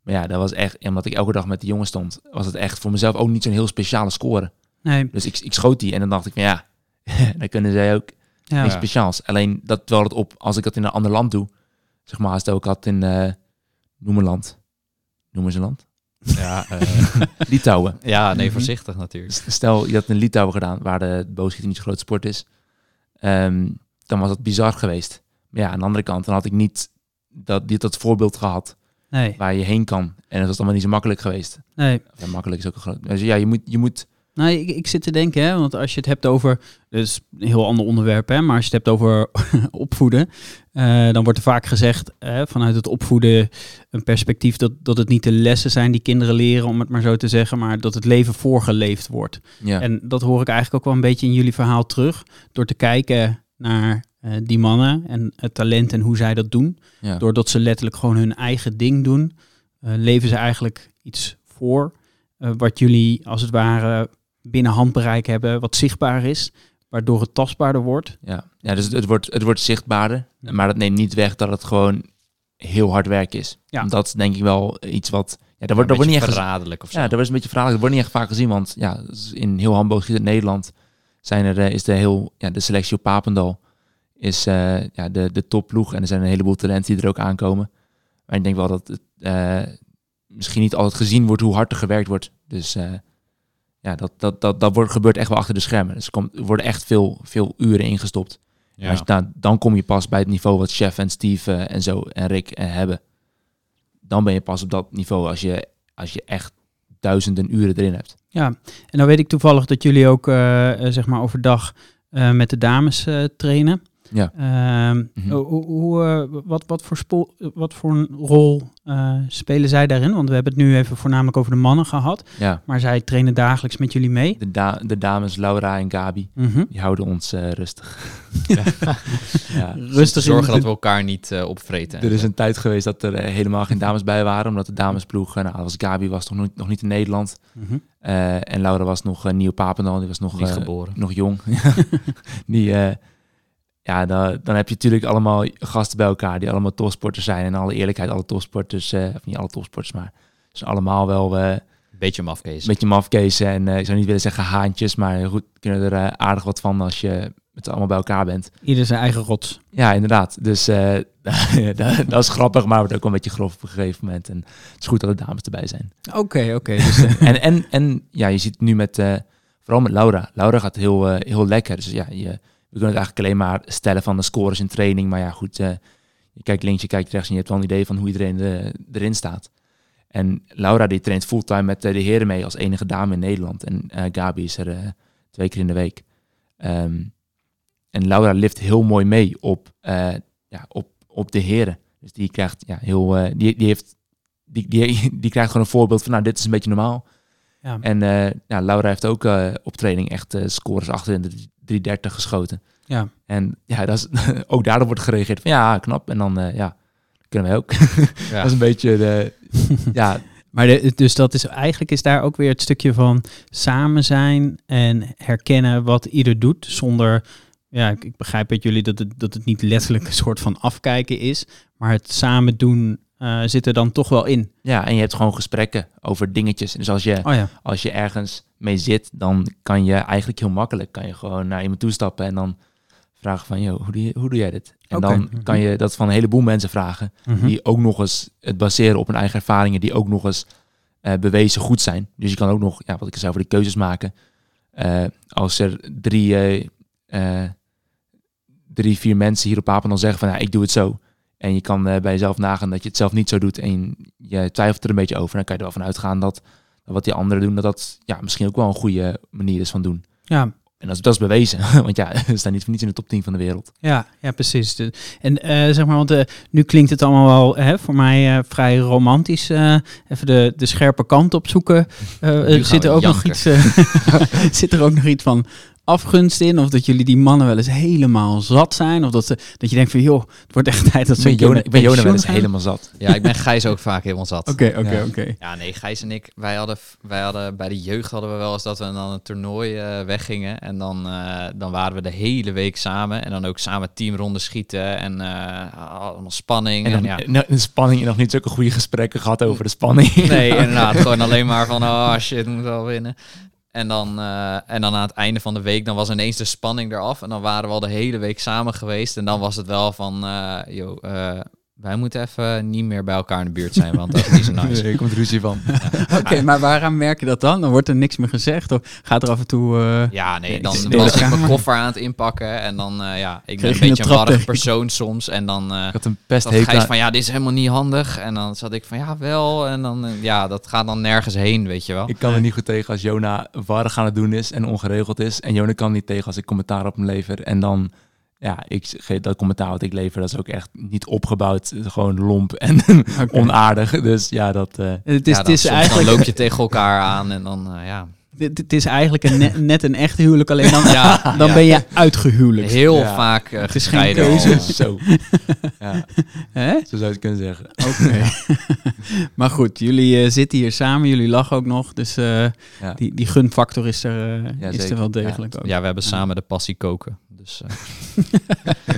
C: Maar ja, dat was echt, en omdat ik elke dag met die jongens stond, was het echt voor mezelf ook niet zo'n heel speciale score.
B: Nee,
C: Dus ik, ik schoot die en dan dacht ik van ja, dan kunnen zij ook
B: ja.
C: niks speciaals. Alleen dat terwijl het op, als ik dat in een ander land doe, zeg maar, als het ook had in, eh noem een land. Noemen ze een land?
D: ja, eh,
C: Litouwen.
D: ja, nee,
B: Mhm.
D: voorzichtig natuurlijk.
C: Stel, je had in Litouwen gedaan, waar de boogschieten niet zo'n grote sport is. Ehm, dan was dat bizar geweest. Maar ja, aan de andere kant, dan had ik niet dat, dit dat voorbeeld gehad
B: Nee,
C: waar je heen kan. En dat was allemaal niet zo makkelijk geweest.
B: nee.
C: Ja, makkelijk is ook een groot... Dus ja, je moet, je moet
B: Nou, ik, ik zit te denken, hè, want als je het hebt over, is een heel ander onderwerp, hè, maar als je het hebt over opvoeden, eh, dan wordt er vaak gezegd hè, vanuit het opvoeden een perspectief dat, dat het niet de lessen zijn die kinderen leren, om het maar zo te zeggen, maar dat het leven voorgeleefd wordt.
C: ja,
B: En dat hoor ik eigenlijk ook wel een beetje in jullie verhaal terug, door te kijken naar eh, die mannen en het talent en hoe zij dat doen.
C: ja.
B: Doordat ze letterlijk gewoon hun eigen ding doen, eh, leven ze eigenlijk iets voor. wat jullie als het ware binnen handbereik hebben, wat zichtbaar is, waardoor het tastbaarder wordt.
C: Ja, ja dus het, het wordt, het wordt zichtbaarder.
B: Ja.
C: Maar dat neemt niet weg dat het gewoon heel hard werk is.
B: Ja.
C: Dat is denk ik wel iets wat... Ja, dat wordt, dat wordt niet echt...
D: verraderlijk of zo.
C: Ja, dat was een beetje verhaal. Dat wordt niet echt vaak gezien, want ja, in heel handboogschieten in Nederland zijn er, eh, is de, heel, ja, de selectie op Papendal is eh, ja, de, de topploeg. En er zijn een heleboel talenten die er ook aankomen. Maar ik denk wel dat het eh, misschien niet altijd gezien wordt hoe hard er gewerkt wordt. Dus eh, ja, dat, dat, dat, dat wordt, gebeurt echt wel achter de schermen. Dus er, komt, er worden echt veel, veel uren ingestopt.
D: Ja.
C: Als je, nou, dan kom je pas bij het niveau wat Chef en Steve eh, en zo en Rick eh, hebben. Dan ben je pas op dat niveau als je, als je echt duizenden uren erin hebt.
B: Ja, en dan weet ik toevallig dat jullie ook eh, eh, zeg maar overdag eh, met de dames eh, trainen.
C: Ja.
B: Ehm,
C: Mhm.
B: hoe, hoe, eh, wat, wat, voor spo- wat voor een rol eh, spelen zij daarin? Want we hebben het nu even voornamelijk over de mannen gehad.
C: Ja,
B: Maar zij trainen dagelijks met jullie mee.
C: de, da- de dames Laura en Gabi,
B: Mhm.
C: die houden ons eh, rustig. ja.
B: Rustig in
D: Zorgen dat we elkaar niet eh, opvreten.
C: Er is een tijd geweest dat er helemaal geen dames bij waren, omdat de damesploeg, nou, was Gabi was toch nog, nog niet in Nederland.
B: Mhm.
C: Eh, en Laura was nog uh, nieuw Papendal, die was nog,
D: niet geboren.
C: nog jong. die, eh, ja, dan, dan heb je natuurlijk allemaal gasten bij elkaar die allemaal topsporters zijn. En alle eerlijkheid, alle topsporters, eh, of niet alle topsporters, maar ze zijn allemaal wel eh,
D: Beetje mafkees.
C: een beetje mafkezen. En eh, ik zou niet willen zeggen haantjes, maar goed, kunnen er aardig wat van als je met z'n allemaal bij elkaar bent.
B: Ieder zijn eigen rots.
C: Ja, inderdaad. Dus eh, dat, dat is grappig, maar wordt ook wel een beetje grof op een gegeven moment. En het is goed dat de dames erbij zijn.
B: Oké, oké. dus,
C: en, en, en ja, je ziet nu met, eh, vooral met Laura. Laura gaat heel, heel lekker. Dus ja, je, we kunnen het eigenlijk alleen maar stellen van de scores in training. Maar ja, goed, eh, je kijkt links, je kijkt rechts en je hebt wel een idee van hoe iedereen eh, erin staat. En Laura die traint fulltime met eh, de heren mee als enige dame in Nederland. En Gabi is er twee keer in de week. Ehm, en Laura lift heel mooi mee op, ja, op, op de heren. Dus die krijgt ja, heel, die, die heeft, die, die, die krijgt gewoon een voorbeeld van, nou, dit is een beetje normaal.
B: ja.
C: En ja, Laura heeft ook op training echt scores achter in de 330 geschoten. Ja. En ja, dat is, ook daardoor wordt gereageerd van ja, knap. En dan ja, kunnen wij ook. Ja. dat is een beetje de, ja,
B: maar dus dat is eigenlijk is daar ook weer het stukje van samen zijn en herkennen wat ieder doet zonder. Ja, ik, ik begrijp dat jullie dat het, dat het niet letterlijk een soort van afkijken is, maar het samen doen uh, zit er dan toch wel in.
C: Ja, en je hebt gewoon gesprekken over dingetjes. Dus als je, oh ja. als je ergens mee zit, dan kan je eigenlijk heel makkelijk kan je gewoon naar iemand toestappen en dan vragen van, joh, hoe doe, je, hoe doe jij dit? En dan mhm. kan je dat van een heleboel mensen vragen, mhm. die ook nog eens het baseren op hun eigen ervaringen, die ook nog eens uh, bewezen goed zijn. Dus je kan ook nog, ja, wat ik zei over de keuzes maken. Uh, als er drie, drie, vier mensen hier op dan zeggen van, ja, ik doe het zo. En je kan bij jezelf nagaan dat je het zelf niet zo doet en je twijfelt er een beetje over. Dan kan je er wel van uitgaan dat, dat wat die anderen doen, dat dat ja, misschien ook wel een goede manier is van doen.
B: Ja,
C: en dat is, dat is bewezen, want ja, we staan niet voor niets in de top 10 van de wereld.
B: Ja, ja precies. En uh, zeg maar, want uh, nu klinkt het allemaal wel hè, voor mij uh, vrij romantisch. even de, de scherpe kant opzoeken. zit er ook nog iets? zit er ook nog iets van afgunst in? Of dat jullie die mannen wel eens helemaal zat zijn? Of dat, ze, dat je denkt van, joh, het wordt echt tijd dat ze...
C: Ik ben Jona wel eens helemaal zat.
D: Ja, ik ben Gijs ook vaak helemaal zat.
B: Oké, oké, oké.
D: Ja, nee, Gijs en ik, wij hadden, wij hadden bij de jeugd hadden we wel eens dat we dan een toernooi uh, weggingen. En dan, uh, dan waren we de hele week samen. En dan ook samen teamrondes schieten en uh, allemaal spanning.
C: En,
D: en ja.
C: de spanning en nog niet zulke goede gesprekken gehad over de spanning.
D: Nee, inderdaad. gewoon alleen maar van, oh shit, moet wel winnen. En dan, uh, en dan aan het einde van de week, dan was ineens de spanning eraf. En dan waren we al de hele week samen geweest. En dan was het wel van, uh, joh, uh, wij moeten even niet meer bij elkaar in de buurt zijn, want dat is niet zo nice.
C: Nee, er komt ruzie van.
B: Oké, maar waaraan merk je dat dan? Dan wordt er niks meer gezegd of gaat er af en toe... Uh,
D: ja, nee, dan was ik mijn koffer aan het inpakken en dan, uh, ja, ik ben een beetje een warrig persoon soms. En dan uh,
C: had een pest Gijs
D: van, ja, dit is helemaal niet handig. En dan zat ik van, ja, wel. En dan, ja, dat gaat dan nergens heen, weet je wel.
C: Ik kan er niet goed tegen als Jona warrig aan het doen is en ongeregeld is. En Jona kan niet tegen als ik commentaar op hem lever. En dan ja, ik dat commentaar wat ik lever, dat is ook echt niet opgebouwd, gewoon lomp en onaardig. Dus ja, dat. Uh,
D: het is, het is eigenlijk. Dan loop je tegen elkaar aan en dan, uh, ja.
B: Het is eigenlijk een net een echt huwelijk, alleen dan, ja, dan ben je uitgehuwelijk.
D: Heel vaak uh,
B: Het is geen keuze.
C: Zo. ja. Hè? Zo zou je het kunnen zeggen.
B: Oké. maar goed, jullie zitten hier samen, jullie lachen ook nog. Dus die, die gunfactor is er, is er wel degelijk ook.
D: Ja, we hebben samen de passie koken. Dus, uh,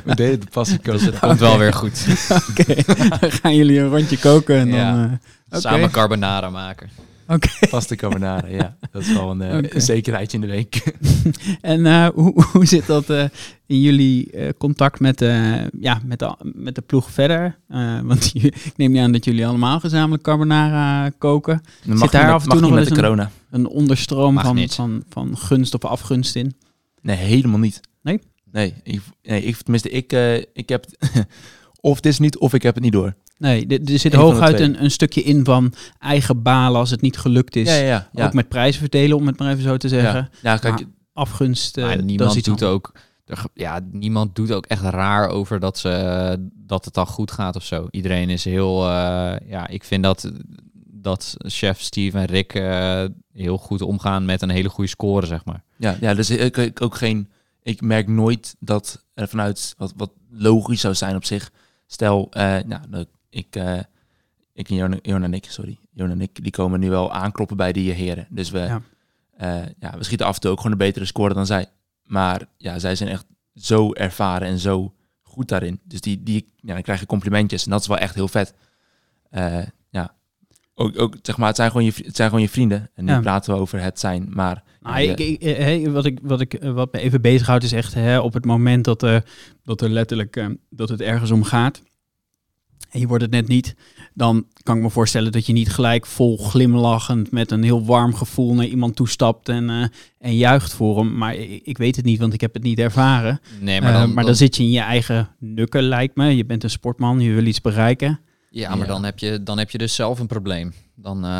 C: we deden de passie koken. Dus
D: het komt wel weer goed.
B: Oké, dan gaan jullie een rondje koken en ja. dan...
D: Uh, Samen carbonara maken.
B: Oké.
C: Okay. Pasta carbonara, ja. Dat is wel een, okay. zekerheidje in de week.
B: en hoe, hoe zit dat in jullie contact met, ja, met, de, met de ploeg verder? want ik neem niet aan dat jullie allemaal gezamenlijk carbonara koken.
C: zit daar af en toe nog met de corona.
B: Een, een onderstroom van, van, van gunst of afgunst in?
C: Nee, helemaal niet.
B: Nee?
C: Nee, ik, nee ik, tenminste, ik, ik heb of het is niet, of ik heb het niet door.
B: Nee, er zit hooguit een, een stukje in van eigen balen als het niet gelukt is.
C: Ja, ja,
B: ja. Ook met prijzen verdelen, om het maar even zo te zeggen.
C: Ja, kijk,
B: afgunst. Uh,
D: niemand doet ook. Ja, niemand doet ook echt raar over dat, ze, dat het al goed gaat of zo. Iedereen is heel. Uh, ja, ik vind dat, dat chef Steve en Rick uh, heel goed omgaan met een hele goede score, zeg maar.
C: Ja, ja dus ik, ik ook geen ik merk nooit dat er vanuit wat, wat logisch zou zijn op zich. Stel, uh, nou, ik, uh, ik en Jon en ik, sorry, Jon en ik, die komen nu wel aankloppen bij die heren. Dus we, ja. Uh, ja, we schieten af en toe ook gewoon een betere score dan zij. Maar ja, zij zijn echt zo ervaren en zo goed daarin. Dus die, die, ja, dan krijg je complimentjes en dat is wel echt heel vet. ja, ook, ook, zeg maar, het zijn gewoon je, het zijn gewoon je vrienden. En nu praten we over het zijn, maar...
B: Nou, ik, ik, wat, ik, wat, ik, wat me even bezighoudt is echt hè, op het moment dat, uh, dat er letterlijk uh, dat het ergens om gaat. En je wordt het net niet, dan kan ik me voorstellen dat je niet gelijk vol glimlachend met een heel warm gevoel naar iemand toestapt en, uh, en juicht voor hem. Maar ik, ik, weet het niet, want ik heb het niet ervaren.
D: Nee, maar dan,
B: maar dan zit je in je eigen nukken, lijkt me. Je bent een sportman, je wil iets bereiken.
D: Ja, maar Dan, heb je, dan heb je dus zelf een probleem. Dan, uh,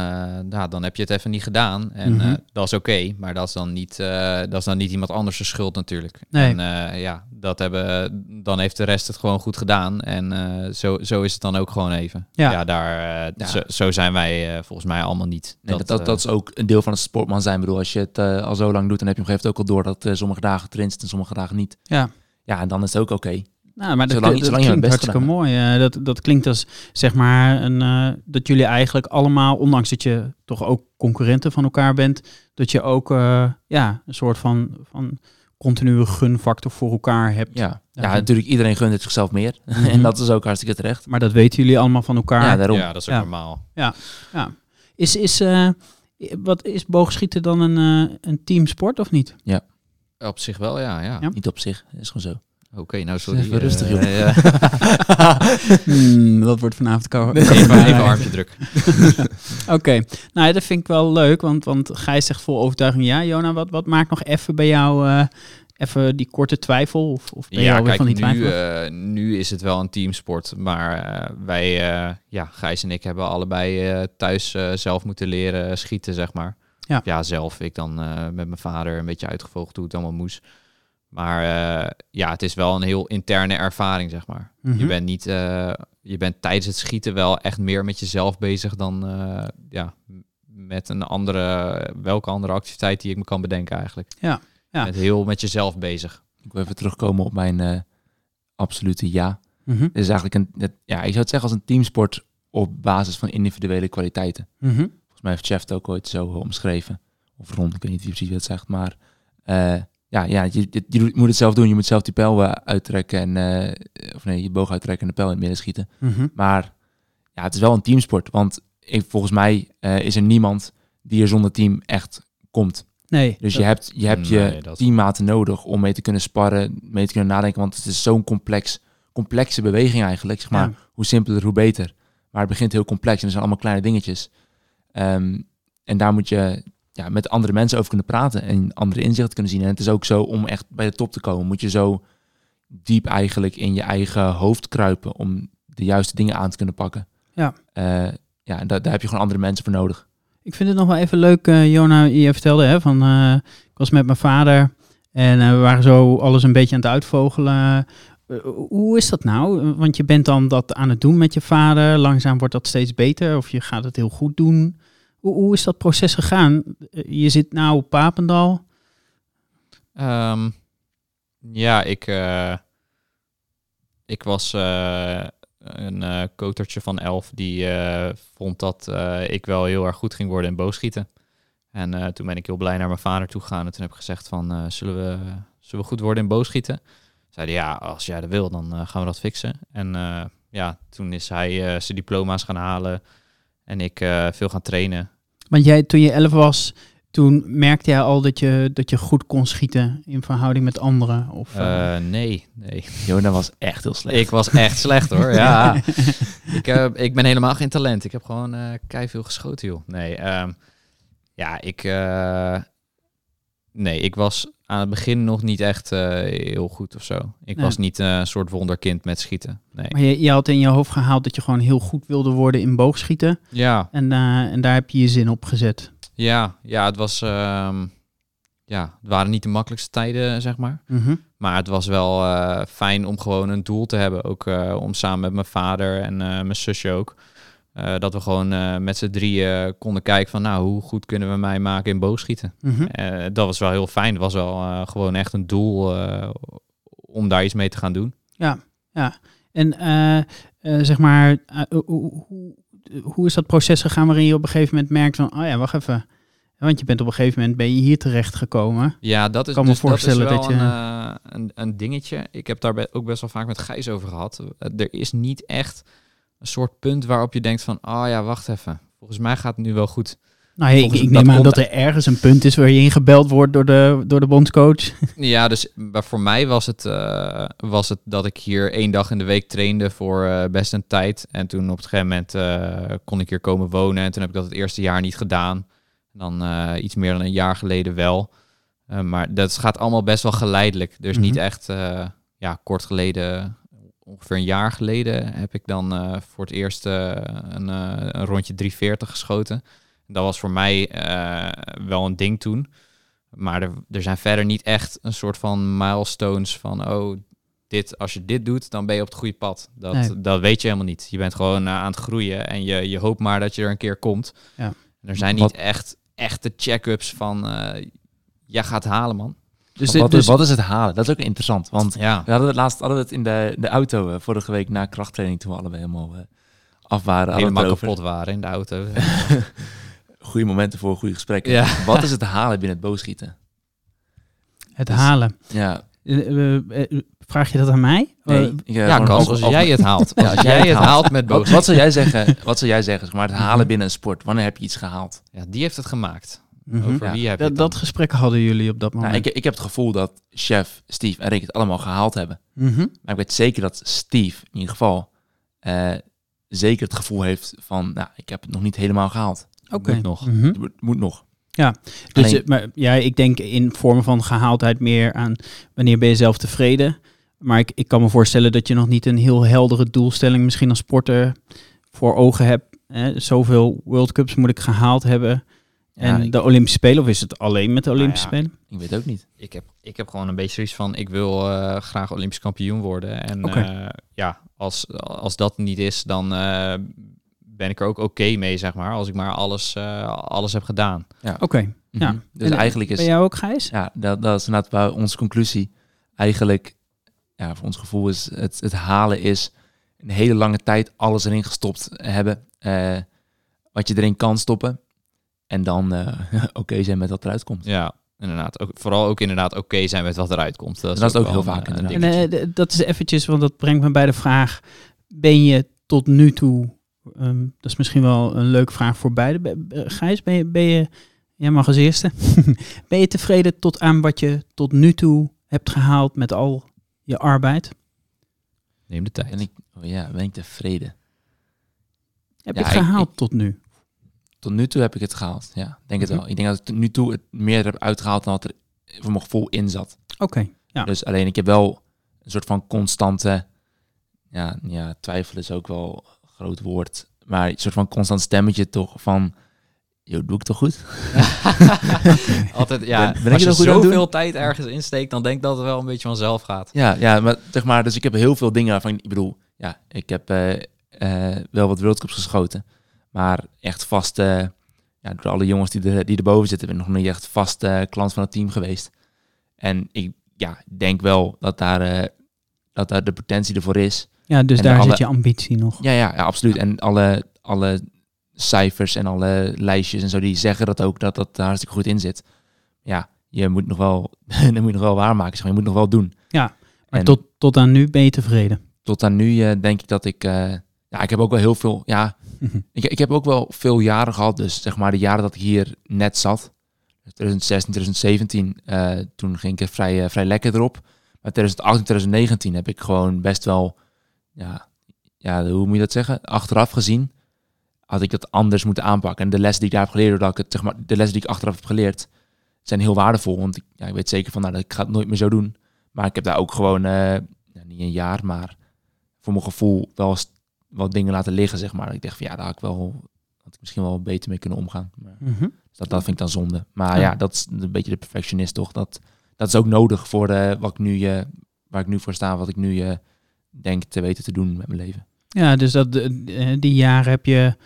D: ja, dan heb je het even niet gedaan. En mm dat is oké, maar dat is, dan niet, uh, dat is dan niet iemand anders de schuld natuurlijk.
B: Nee.
D: En ja, dat hebben, dan heeft de rest het gewoon goed gedaan. En zo, zo is het dan ook gewoon even. Ja, ja daar, ja. Zo, zo, zijn wij volgens mij allemaal niet.
C: Nee, dat, dat, dat, is ook een deel van het sportman zijn. Ik bedoel, als je het al zo lang doet, dan heb je op een gegeven moment ook al door dat sommige dagen trainst en sommige dagen niet.
B: Ja.
C: Ja, en dan is het ook oké.
B: Nou, maar dat,
C: Zolang-
B: dat klinkt
C: best
B: hartstikke mooi. Eh, dat, dat klinkt als, zeg maar, een, eh, dat jullie eigenlijk allemaal, ondanks dat je toch ook concurrenten van elkaar bent, dat je ook eh, ja, een soort van, van continue gunfactor voor elkaar hebt.
C: Ja.
B: Ja,
C: ja, natuurlijk, iedereen gunt het zichzelf meer.
B: Mhm.
C: en dat is ook hartstikke terecht.
B: Maar dat weten jullie allemaal van elkaar.
C: Ja, daarom.
D: Ja, dat is ook
B: Ja.
D: normaal.
B: Is, is, eh, wat, is boogschieten dan een, eh, een teamsport of niet?
D: Op zich wel, ja. ja.
B: Ja.
C: Niet op zich, is gewoon zo.
D: Oké, nou sorry.
C: Even rustig,
D: Eh,
C: joh.
D: ja.
B: Hmm, dat wordt vanavond koud.
D: even, even armpje druk.
B: Oké, nou ja, dat vind ik wel leuk, want, want Gijs zegt vol overtuiging ja. Jona, wat, wat maakt nog even bij jou eh, even die korte twijfel? Of, of ben
D: Ja, kijk,
B: van die
D: nu,
B: twijfel?
D: eh, nu is het wel een teamsport. Maar wij, ja, Gijs en ik hebben allebei thuis zelf moeten leren schieten, zeg maar.
B: Ja.
D: ja zelf. Ik dan met mijn vader een beetje uitgevolgd hoe het allemaal moest. Maar eh, ja, het is wel een heel interne ervaring, zeg maar.
B: Mhm.
D: Je bent niet, eh, je bent tijdens het schieten wel echt meer met jezelf bezig dan eh, ja, met een andere, welke andere activiteit die ik me kan bedenken eigenlijk.
B: Ja, ja.
D: Je bent heel met jezelf bezig.
C: Ik wil even terugkomen op mijn eh, absolute ja.
B: Mhm,
C: Het is eigenlijk een, het- ja, ik zou het zeggen als een teamsport op basis van individuele kwaliteiten.
B: mhm.
C: Volgens mij heeft Chef het ook ooit zo omschreven. Of Ron, ik weet niet wie precies wat zegt, maar eh, ja, ja je, je, je moet het zelf doen. Je moet zelf die pijl eh, uittrekken en, eh, of nee, je boog uittrekken en de pijl in het midden schieten.
B: mhm.
C: Maar ja, het is wel een teamsport, want ik, volgens mij eh, is er niemand die er zonder team echt komt.
B: Nee,
C: Dus je hebt, je, hebt
D: Nee,
C: je teammaten nodig om mee te kunnen sparren, mee te kunnen nadenken. Want het is zo'n complex, complexe beweging eigenlijk. Zeg maar,
B: Ja.
C: hoe simpeler, hoe beter. Maar het begint heel complex en er zijn allemaal kleine dingetjes. Ehm, en daar moet je ja, met andere mensen over kunnen praten en andere inzichten kunnen zien. En het is ook zo, om echt bij de top te komen, moet je zo diep eigenlijk in je eigen hoofd kruipen om de juiste dingen aan te kunnen pakken.
B: Ja.
C: Eh, ja, en daar, daar heb je gewoon andere mensen voor nodig.
B: Ik vind het nog wel even leuk, eh, Jona, je vertelde hè, van eh, ik was met mijn vader en we waren zo alles een beetje aan het uitvogelen. Hoe is dat nou? Want je bent dan dat aan het doen met je vader. Langzaam wordt dat steeds beter of je gaat het heel goed doen. Hoe, is dat proces gegaan? Eh, Je zit nou op Papendal.
D: Ehm, ja, ik, eh, ik was eh, een eh kotertje van elf die vond dat ik wel heel erg goed ging worden in boogschieten. En toen ben ik heel blij naar mijn vader toe gegaan en toen heb ik gezegd van, zullen, we, zullen we goed worden in boogschieten? Zeiden ja, als jij dat wil, dan gaan we dat fixen. En ja, toen is hij zijn diploma's gaan halen en ik eh, veel gaan trainen.
B: Want jij, toen je elf was, toen merkte jij al dat je, dat je goed kon schieten in verhouding met anderen? Of, eh,
D: Eh, nee, nee.
C: Jona was echt heel slecht.
D: Ik was echt slecht hoor. Ja. ik, eh, ik ben helemaal geen talent. Ik heb gewoon eh kei veel geschoten, joh. Nee, ehm, ja, ik. eh, nee, ik was aan het begin nog niet echt eh, heel goed of zo. Ik
B: Nee.
D: was niet eh, een soort wonderkind met schieten. Nee.
B: Maar je, je had in je hoofd gehaald dat je gewoon heel goed wilde worden in boogschieten.
D: Ja,
B: En, eh, en daar heb je je zin op gezet.
D: ja, ja, het was. ehm, ja, het waren niet de makkelijkste tijden, zeg maar.
B: Mhm.
D: Maar het was wel fijn om gewoon een doel te hebben. Ook om samen met mijn vader en mijn zusje ook. Eh, dat we gewoon eh, met z'n drieën konden kijken van... nou, hoe goed kunnen we mij maken in boogschieten?
B: Mhm.
D: Eh, dat was wel heel fijn. Het was wel gewoon echt een doel om daar iets mee te gaan doen.
B: En eh, eh, zeg maar, hoe, hoe, is dat proces gegaan waarin je op een gegeven moment merkt van... oh ja, wacht even. Want je bent op een gegeven moment ben je hier terecht gekomen.
D: Ja, dat is,
B: kan me
D: dus,
B: voorstellen
D: dat is wel
B: dat je-
D: een, een, een dingetje. Ik heb daar ook best wel vaak met Gijs over gehad. Eh, Er is niet echt een soort punt waarop je denkt van... oh ja, wacht even. Volgens mij gaat het nu wel goed.
B: Nou, hey, ik,
D: dat
B: neem aan dat er ergens een punt is waar je ingebeld wordt door de, door de bondscoach.
D: Ja, dus maar voor mij was het, eh, was het dat ik hier één dag in de week trainde voor eh, best een tijd. En toen op het gegeven moment eh, kon ik hier komen wonen. En toen heb ik dat het eerste jaar niet gedaan. Dan eh, iets meer dan een jaar geleden wel. Maar dat gaat allemaal best wel geleidelijk. Dus niet
B: Mhm.
D: echt, ja, kort geleden, ongeveer een jaar geleden, heb ik dan eh, voor het eerst eh, een, eh, een rondje 340 geschoten. Dat was voor mij eh, wel een ding toen. Maar er, er zijn verder niet echt een soort van milestones van, oh, dit, als je dit doet, dan ben je op het goede pad. Dat,
B: Nee.
D: dat weet je helemaal niet. Je bent gewoon aan het groeien en je, je hoopt maar dat je er een keer komt.
B: Ja.
D: En er zijn niet
C: Wat-
D: echt echte check-ups van, eh jij gaat halen, man.
C: Dus, wat, dus wat is het halen? Dat is ook interessant. Want
D: ja.
C: we hadden het laatst hadden we het in de, de auto uh, vorige week na krachttraining toen we allebei helemaal uh, af waren.
D: Helemaal kapot waren in de auto.
C: goede momenten voor goede gesprekken. Ja. Wat is het halen binnen het boogschieten?
B: Het dus, halen?
C: Ja.
B: Uh, vraag je dat aan mij?
C: Nee,
D: ja, Kans, als jij het haalt. ja, als jij het haalt met
C: wat, wat zou jij zeggen? Wat zou jij zeggen? Zeg maar het halen binnen een sport. Wanneer heb je iets gehaald?
D: Ja, die heeft het gemaakt.
B: Mm -hmm. Over wie heb dat, dat gesprek hadden jullie op dat moment.
C: Nou, ik, ik heb het gevoel dat chef, Steve en Rick het allemaal gehaald hebben.
B: Mm -hmm.
C: Maar ik weet zeker dat Steve in ieder geval uh, zeker het gevoel heeft van, nou, ik heb het nog niet helemaal gehaald.
B: Oké. Okay.
C: Moet nog.
B: Mm -hmm.
C: moet, moet nog.
B: Ja, dus Alleen, maar, ja, ik denk in vormen van gehaaldheid meer aan wanneer ben je zelf tevreden. Maar ik, ik kan me voorstellen dat je nog niet een heel heldere doelstelling misschien als sporter voor ogen hebt. Hè? Zoveel World Cups moet ik gehaald hebben. En de Olympische Spelen, of is het alleen met de Olympische
C: nou
B: ja,
C: Spelen? Ik weet ook niet.
D: Ik heb, ik heb gewoon een beetje zoiets van, ik wil uh, graag Olympisch kampioen worden. En okay. uh, ja, als, als dat niet is, dan uh, ben ik er ook oké okay mee, zeg maar. Als ik maar alles, alles heb gedaan.
C: Ja.
B: Oké, okay. ja.
C: Mm -hmm. Dus en, eigenlijk is...
B: Ben jou ook, Gijs?
C: Ja, dat, dat is inderdaad onze conclusie. Eigenlijk, ja, voor ons gevoel is het, het halen is een hele lange tijd alles erin gestopt hebben. wat je erin kan stoppen. En dan uh, oké okay zijn met wat eruit komt.
D: Ja, inderdaad. Ook, vooral ook inderdaad oké okay zijn met wat eruit komt.
C: Dat is, dat is ook, heel vaak een
B: En, uh, dat is eventjes, want dat brengt me bij de vraag... Ben je tot nu toe... Um, dat is misschien wel een leuke vraag voor beide. Gijs, ben je... Ben je jij mag als eerste. ben je tevreden tot aan wat je tot nu toe hebt gehaald met al je arbeid?
D: Neem de tijd.
C: Ben ik, oh ja, ben ik tevreden?
B: Heb ja, je het gehaald
C: ik,
B: tot nu?
C: Tot nu toe heb ik het gehaald, ja. Denk het wel. Ik denk dat ik tot nu toe het meer heb uitgehaald dan wat er voor mijn gevoel in zat.
B: Oké, okay, ja.
C: Dus alleen, ik heb wel een soort van constante... Ja, ja, twijfel is ook wel een groot woord. Maar een soort van constant stemmetje toch van... Yo, doe ik toch goed?
D: Altijd, ja. Ben, ben als je, je zoveel tijd ergens insteekt, dan denk ik dat het wel een beetje vanzelf gaat.
C: Ja, ja, maar zeg maar, dus ik heb heel veel dingen waarvan, ik bedoel, ja, ik heb uh, uh, wel wat World Cups geschoten. Maar echt vast, uh, ja, door alle jongens die, er, die erboven zitten, ben ik nog niet echt vast uh, klant van het team geweest. En ik ja, denk wel dat daar, uh, dat daar de potentie ervoor is.
B: Ja, dus
C: en
B: daar
C: alle,
B: zit je ambitie nog.
C: Ja, ja, ja absoluut. En alle, alle cijfers en alle lijstjes en zo, die zeggen dat ook, dat dat hartstikke goed in zit. Ja, je moet nog wel, dat moet je nog wel waarmaken. Zeg maar. Je moet nog wel doen.
B: Ja, maar en tot, tot aan nu ben je tevreden?
C: Tot aan nu denk ik dat ik... ja, ik heb ook wel heel veel... Ja, ik, ik heb ook wel veel jaren gehad, dus zeg maar de jaren dat ik hier net zat. 2016, 2017, uh, toen ging ik vrij, uh, vrij lekker erop. Maar 2018, 2019 heb ik gewoon best wel, ja, ja, hoe moet je dat zeggen? Achteraf gezien had ik dat anders moeten aanpakken. En de lessen die ik daar heb geleerd, dat ik het, zeg maar, de lessen die ik achteraf heb geleerd, zijn heel waardevol. Want ik, ja, ik weet zeker van, nou, dat ik ga het nooit meer zo doen. Maar ik heb daar ook gewoon, uh, niet een jaar, maar voor mijn gevoel wel wat dingen laten liggen, zeg maar. Ik dacht van ja, daar had ik wel had ik misschien wel beter mee kunnen omgaan. Maar,
B: mm -hmm.
C: dus dat, dat vind ik dan zonde. Maar ja. ja, dat is een beetje de perfectionist toch. Dat, dat is ook nodig voor de, wat ik nu, uh, waar ik nu voor sta, wat ik nu uh, denk te weten te doen met mijn leven.
B: Ja, dus dat, die jaren heb je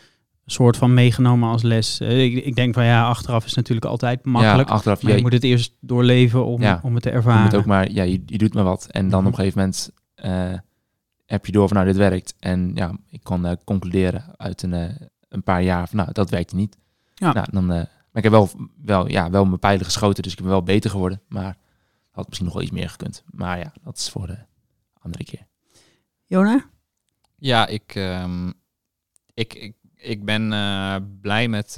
B: soort van meegenomen als les. Ik, ik, denk van ja, achteraf is natuurlijk altijd makkelijk.
C: Ja, achteraf,
B: maar je, je moet het eerst doorleven om,
C: ja,
B: om het te ervaren.
C: Je moet ook maar, ja, je, je doet maar wat. En dan mm -hmm. op een gegeven moment heb je door van nou dit werkt. En ja, ik kon uh, concluderen uit een, uh, een paar jaar van nou dat werkte niet.
B: Ja.
C: Nou, dan, uh, maar ik heb wel, wel, ja, wel mijn pijlen geschoten, dus ik ben wel beter geworden. Maar had misschien nog wel iets meer gekund. Maar ja, dat is voor de andere keer.
B: Jona?
D: Ja, ik, um, ik, ik, ik ben blij met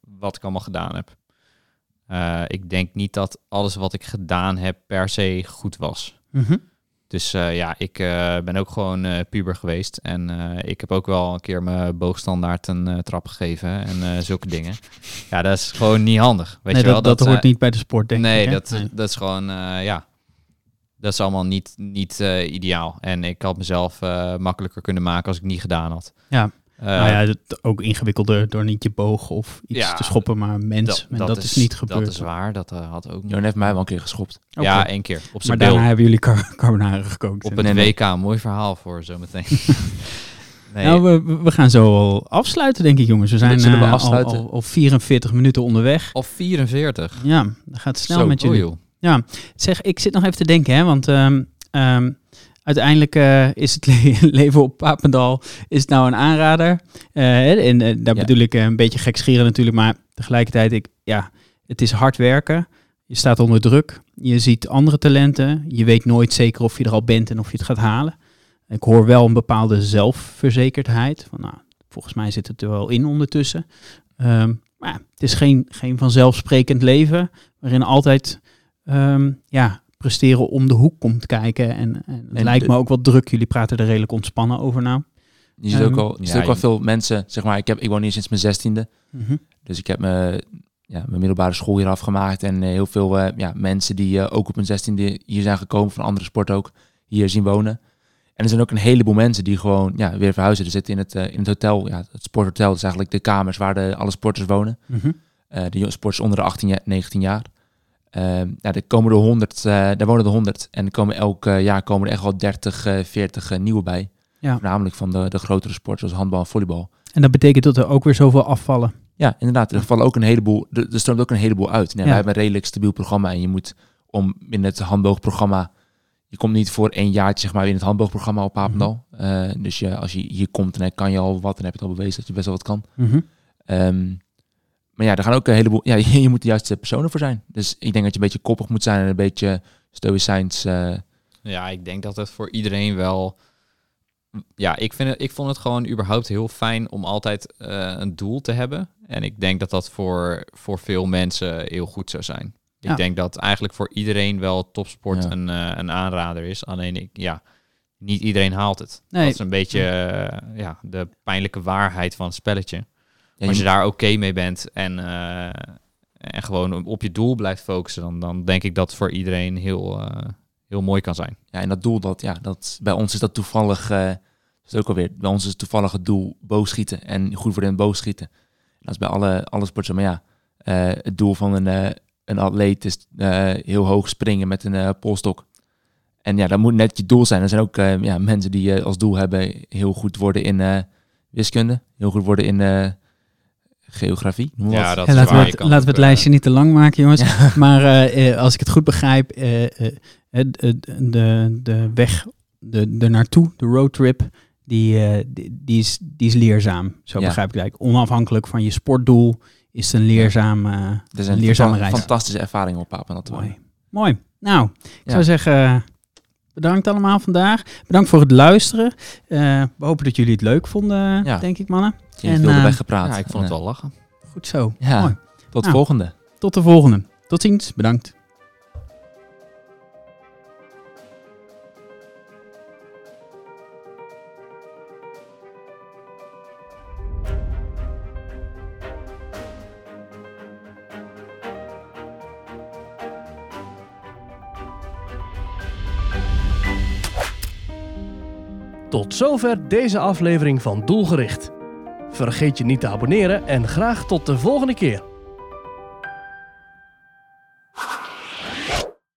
D: wat ik allemaal gedaan heb. ik denk niet dat alles wat ik gedaan heb per se goed was.
B: Mm -hmm.
D: Dus uh, ja, ik uh, ben ook gewoon uh, puber geweest. En ik heb ook wel een keer mijn boogstandaard een trap gegeven en zulke dingen. Ja, dat is gewoon niet handig. Weet
B: nee,
D: je wel?
B: Dat, dat hoort niet bij de sport, denk
D: nee,
B: ik.
D: Dat, nee, dat is gewoon, ja, dat is allemaal niet, niet ideaal. En ik had mezelf makkelijker kunnen maken als ik niet gedaan had.
B: Ja. Uh, nou ja, het ook ingewikkelder door niet je boog of iets ja, te schoppen, maar mens. Dat, en dat, dat is, is, niet gebeurd.
D: Dat is waar, dat uh, had ook.
C: Johan heeft mij wel een keer geschopt.
D: Okay. Ja, één keer. Op
B: maar daarna hebben jullie car carbonara gekookt.
D: Op een WK, een mooi verhaal voor zometeen.
B: nee. Nou, we, we gaan zo al afsluiten, denk ik, jongens. We zijn uh, al, al, al, 44 minuten onderweg.
D: Of 44?
B: Ja, dat gaat snel zo, met jullie.
D: Oh,
B: Ja, zeg, ik zit nog even te denken, hè, want ehm, ehm, uiteindelijk uh, is het leven op Papendal is het nou een aanrader. Uh, en uh, daar ja. bedoel ik een beetje gekscheren natuurlijk, maar tegelijkertijd, ik, ja, het is hard werken. Je staat onder druk. Je ziet andere talenten. Je weet nooit zeker of je er al bent en of je het gaat halen. Ik hoor wel een bepaalde zelfverzekerdheid. Van, nou, volgens mij zit het er wel in ondertussen. Um, maar het is geen, geen vanzelfsprekend leven waarin altijd um, ja, presteren om de hoek komt kijken. En, en het lijkt me ook wat druk. Jullie praten er redelijk ontspannen over nou.
C: Je ziet ook al, je ziet ook al veel mensen, zeg maar, ik, heb, ik woon hier sinds mijn zestiende. -hmm. Dus ik heb me, ja, mijn middelbare school hier afgemaakt. En uh, heel veel uh, ja, mensen die uh, ook op hun zestiende hier zijn gekomen, van andere sporten ook, hier zien wonen. En er zijn ook een heleboel mensen die gewoon ja, weer verhuizen. Er zitten in het, in het hotel, ja, het sporthotel, dat is eigenlijk de kamers waar de, alle sporters wonen. Mm -hmm. de sporters onder de 18, 19 jaar. Uh, ja, er komen er 100, uh, daar wonen er 100 en er komen elk uh, jaar komen er echt wel 30, 40 nieuwe bij. Ja. Voornamelijk van de, de grotere sporten zoals handbal en volleybal.
B: En dat betekent dat er ook weer zoveel afvallen.
C: Ja, inderdaad. Er vallen ook een heleboel, er, er stroomt ook een heleboel uit. Nee, ja. Wij hebben een redelijk stabiel programma en je moet om in het handboogprogramma, je komt niet voor één jaartje zeg maar in het handboogprogramma op Papendal. Mm -hmm. dus je, als je hier komt, dan kan je al wat en heb je het al bewezen dat je best wel wat kan. Mm -hmm. um, maar ja, er gaan ook een heleboel. Ja, je, je moet de juiste personen voor zijn. Dus ik denk dat je een beetje koppig moet zijn en een beetje stoïcijns. Uh...
D: Ja, ik denk dat het voor iedereen wel. Ja, ik, vind het, ik vond het gewoon überhaupt heel fijn om altijd uh, een doel te hebben. En ik denk dat dat voor, voor veel mensen heel goed zou zijn. Ja. Ik denk dat eigenlijk voor iedereen wel topsport ja. een, uh, een aanrader is. Alleen ik, ja, niet iedereen haalt het. Nee. Dat is een beetje ja, de pijnlijke waarheid van het spelletje. Ja, als je, je daar oké okay mee bent en, uh, en gewoon op je doel blijft focussen, dan, dan denk ik dat voor iedereen heel, uh, heel mooi kan zijn.
C: Ja, en dat doel, dat, ja, dat, bij ons is dat toevallig, uh, dat is ook alweer, bij ons is het toevallig het doel boogschieten en goed worden in boogschieten. En dat is bij alle, alle sporten, maar ja, het doel van een, een atleet is heel hoog springen met een polstok. En ja, dat moet net je doel zijn. Er zijn ook ja, mensen die als doel hebben heel goed worden in wiskunde, heel goed worden in geografie.
D: Ja, dat
B: en laten we het, laten we het lijstje niet te lang maken, jongens. Ja. Maar uh, als ik het goed begrijp, uh, de, de, de weg de, de naartoe, de roadtrip, die, die, die, is, die is leerzaam. Zo ja. begrijp ik het eigenlijk. Onafhankelijk van je sportdoel is het een
C: is een
B: leerzame reis.
C: fantastische ervaring op Papen.
B: Mooi. Mooi. Nou, ik zou zeggen... Bedankt allemaal vandaag. Bedankt voor het luisteren. Uh, we hopen dat jullie het leuk vonden, ja. denk ik, mannen.
C: Je en wilde uh, gepraat.
D: Ja, ik vond het wel lachen.
B: Goed zo.
C: Ja.
B: Mooi.
C: Tot de nou, volgende.
B: Tot de volgende. Tot ziens. Bedankt.
A: Tot zover deze aflevering van Doelgericht. Vergeet je niet te abonneren en graag tot de volgende keer.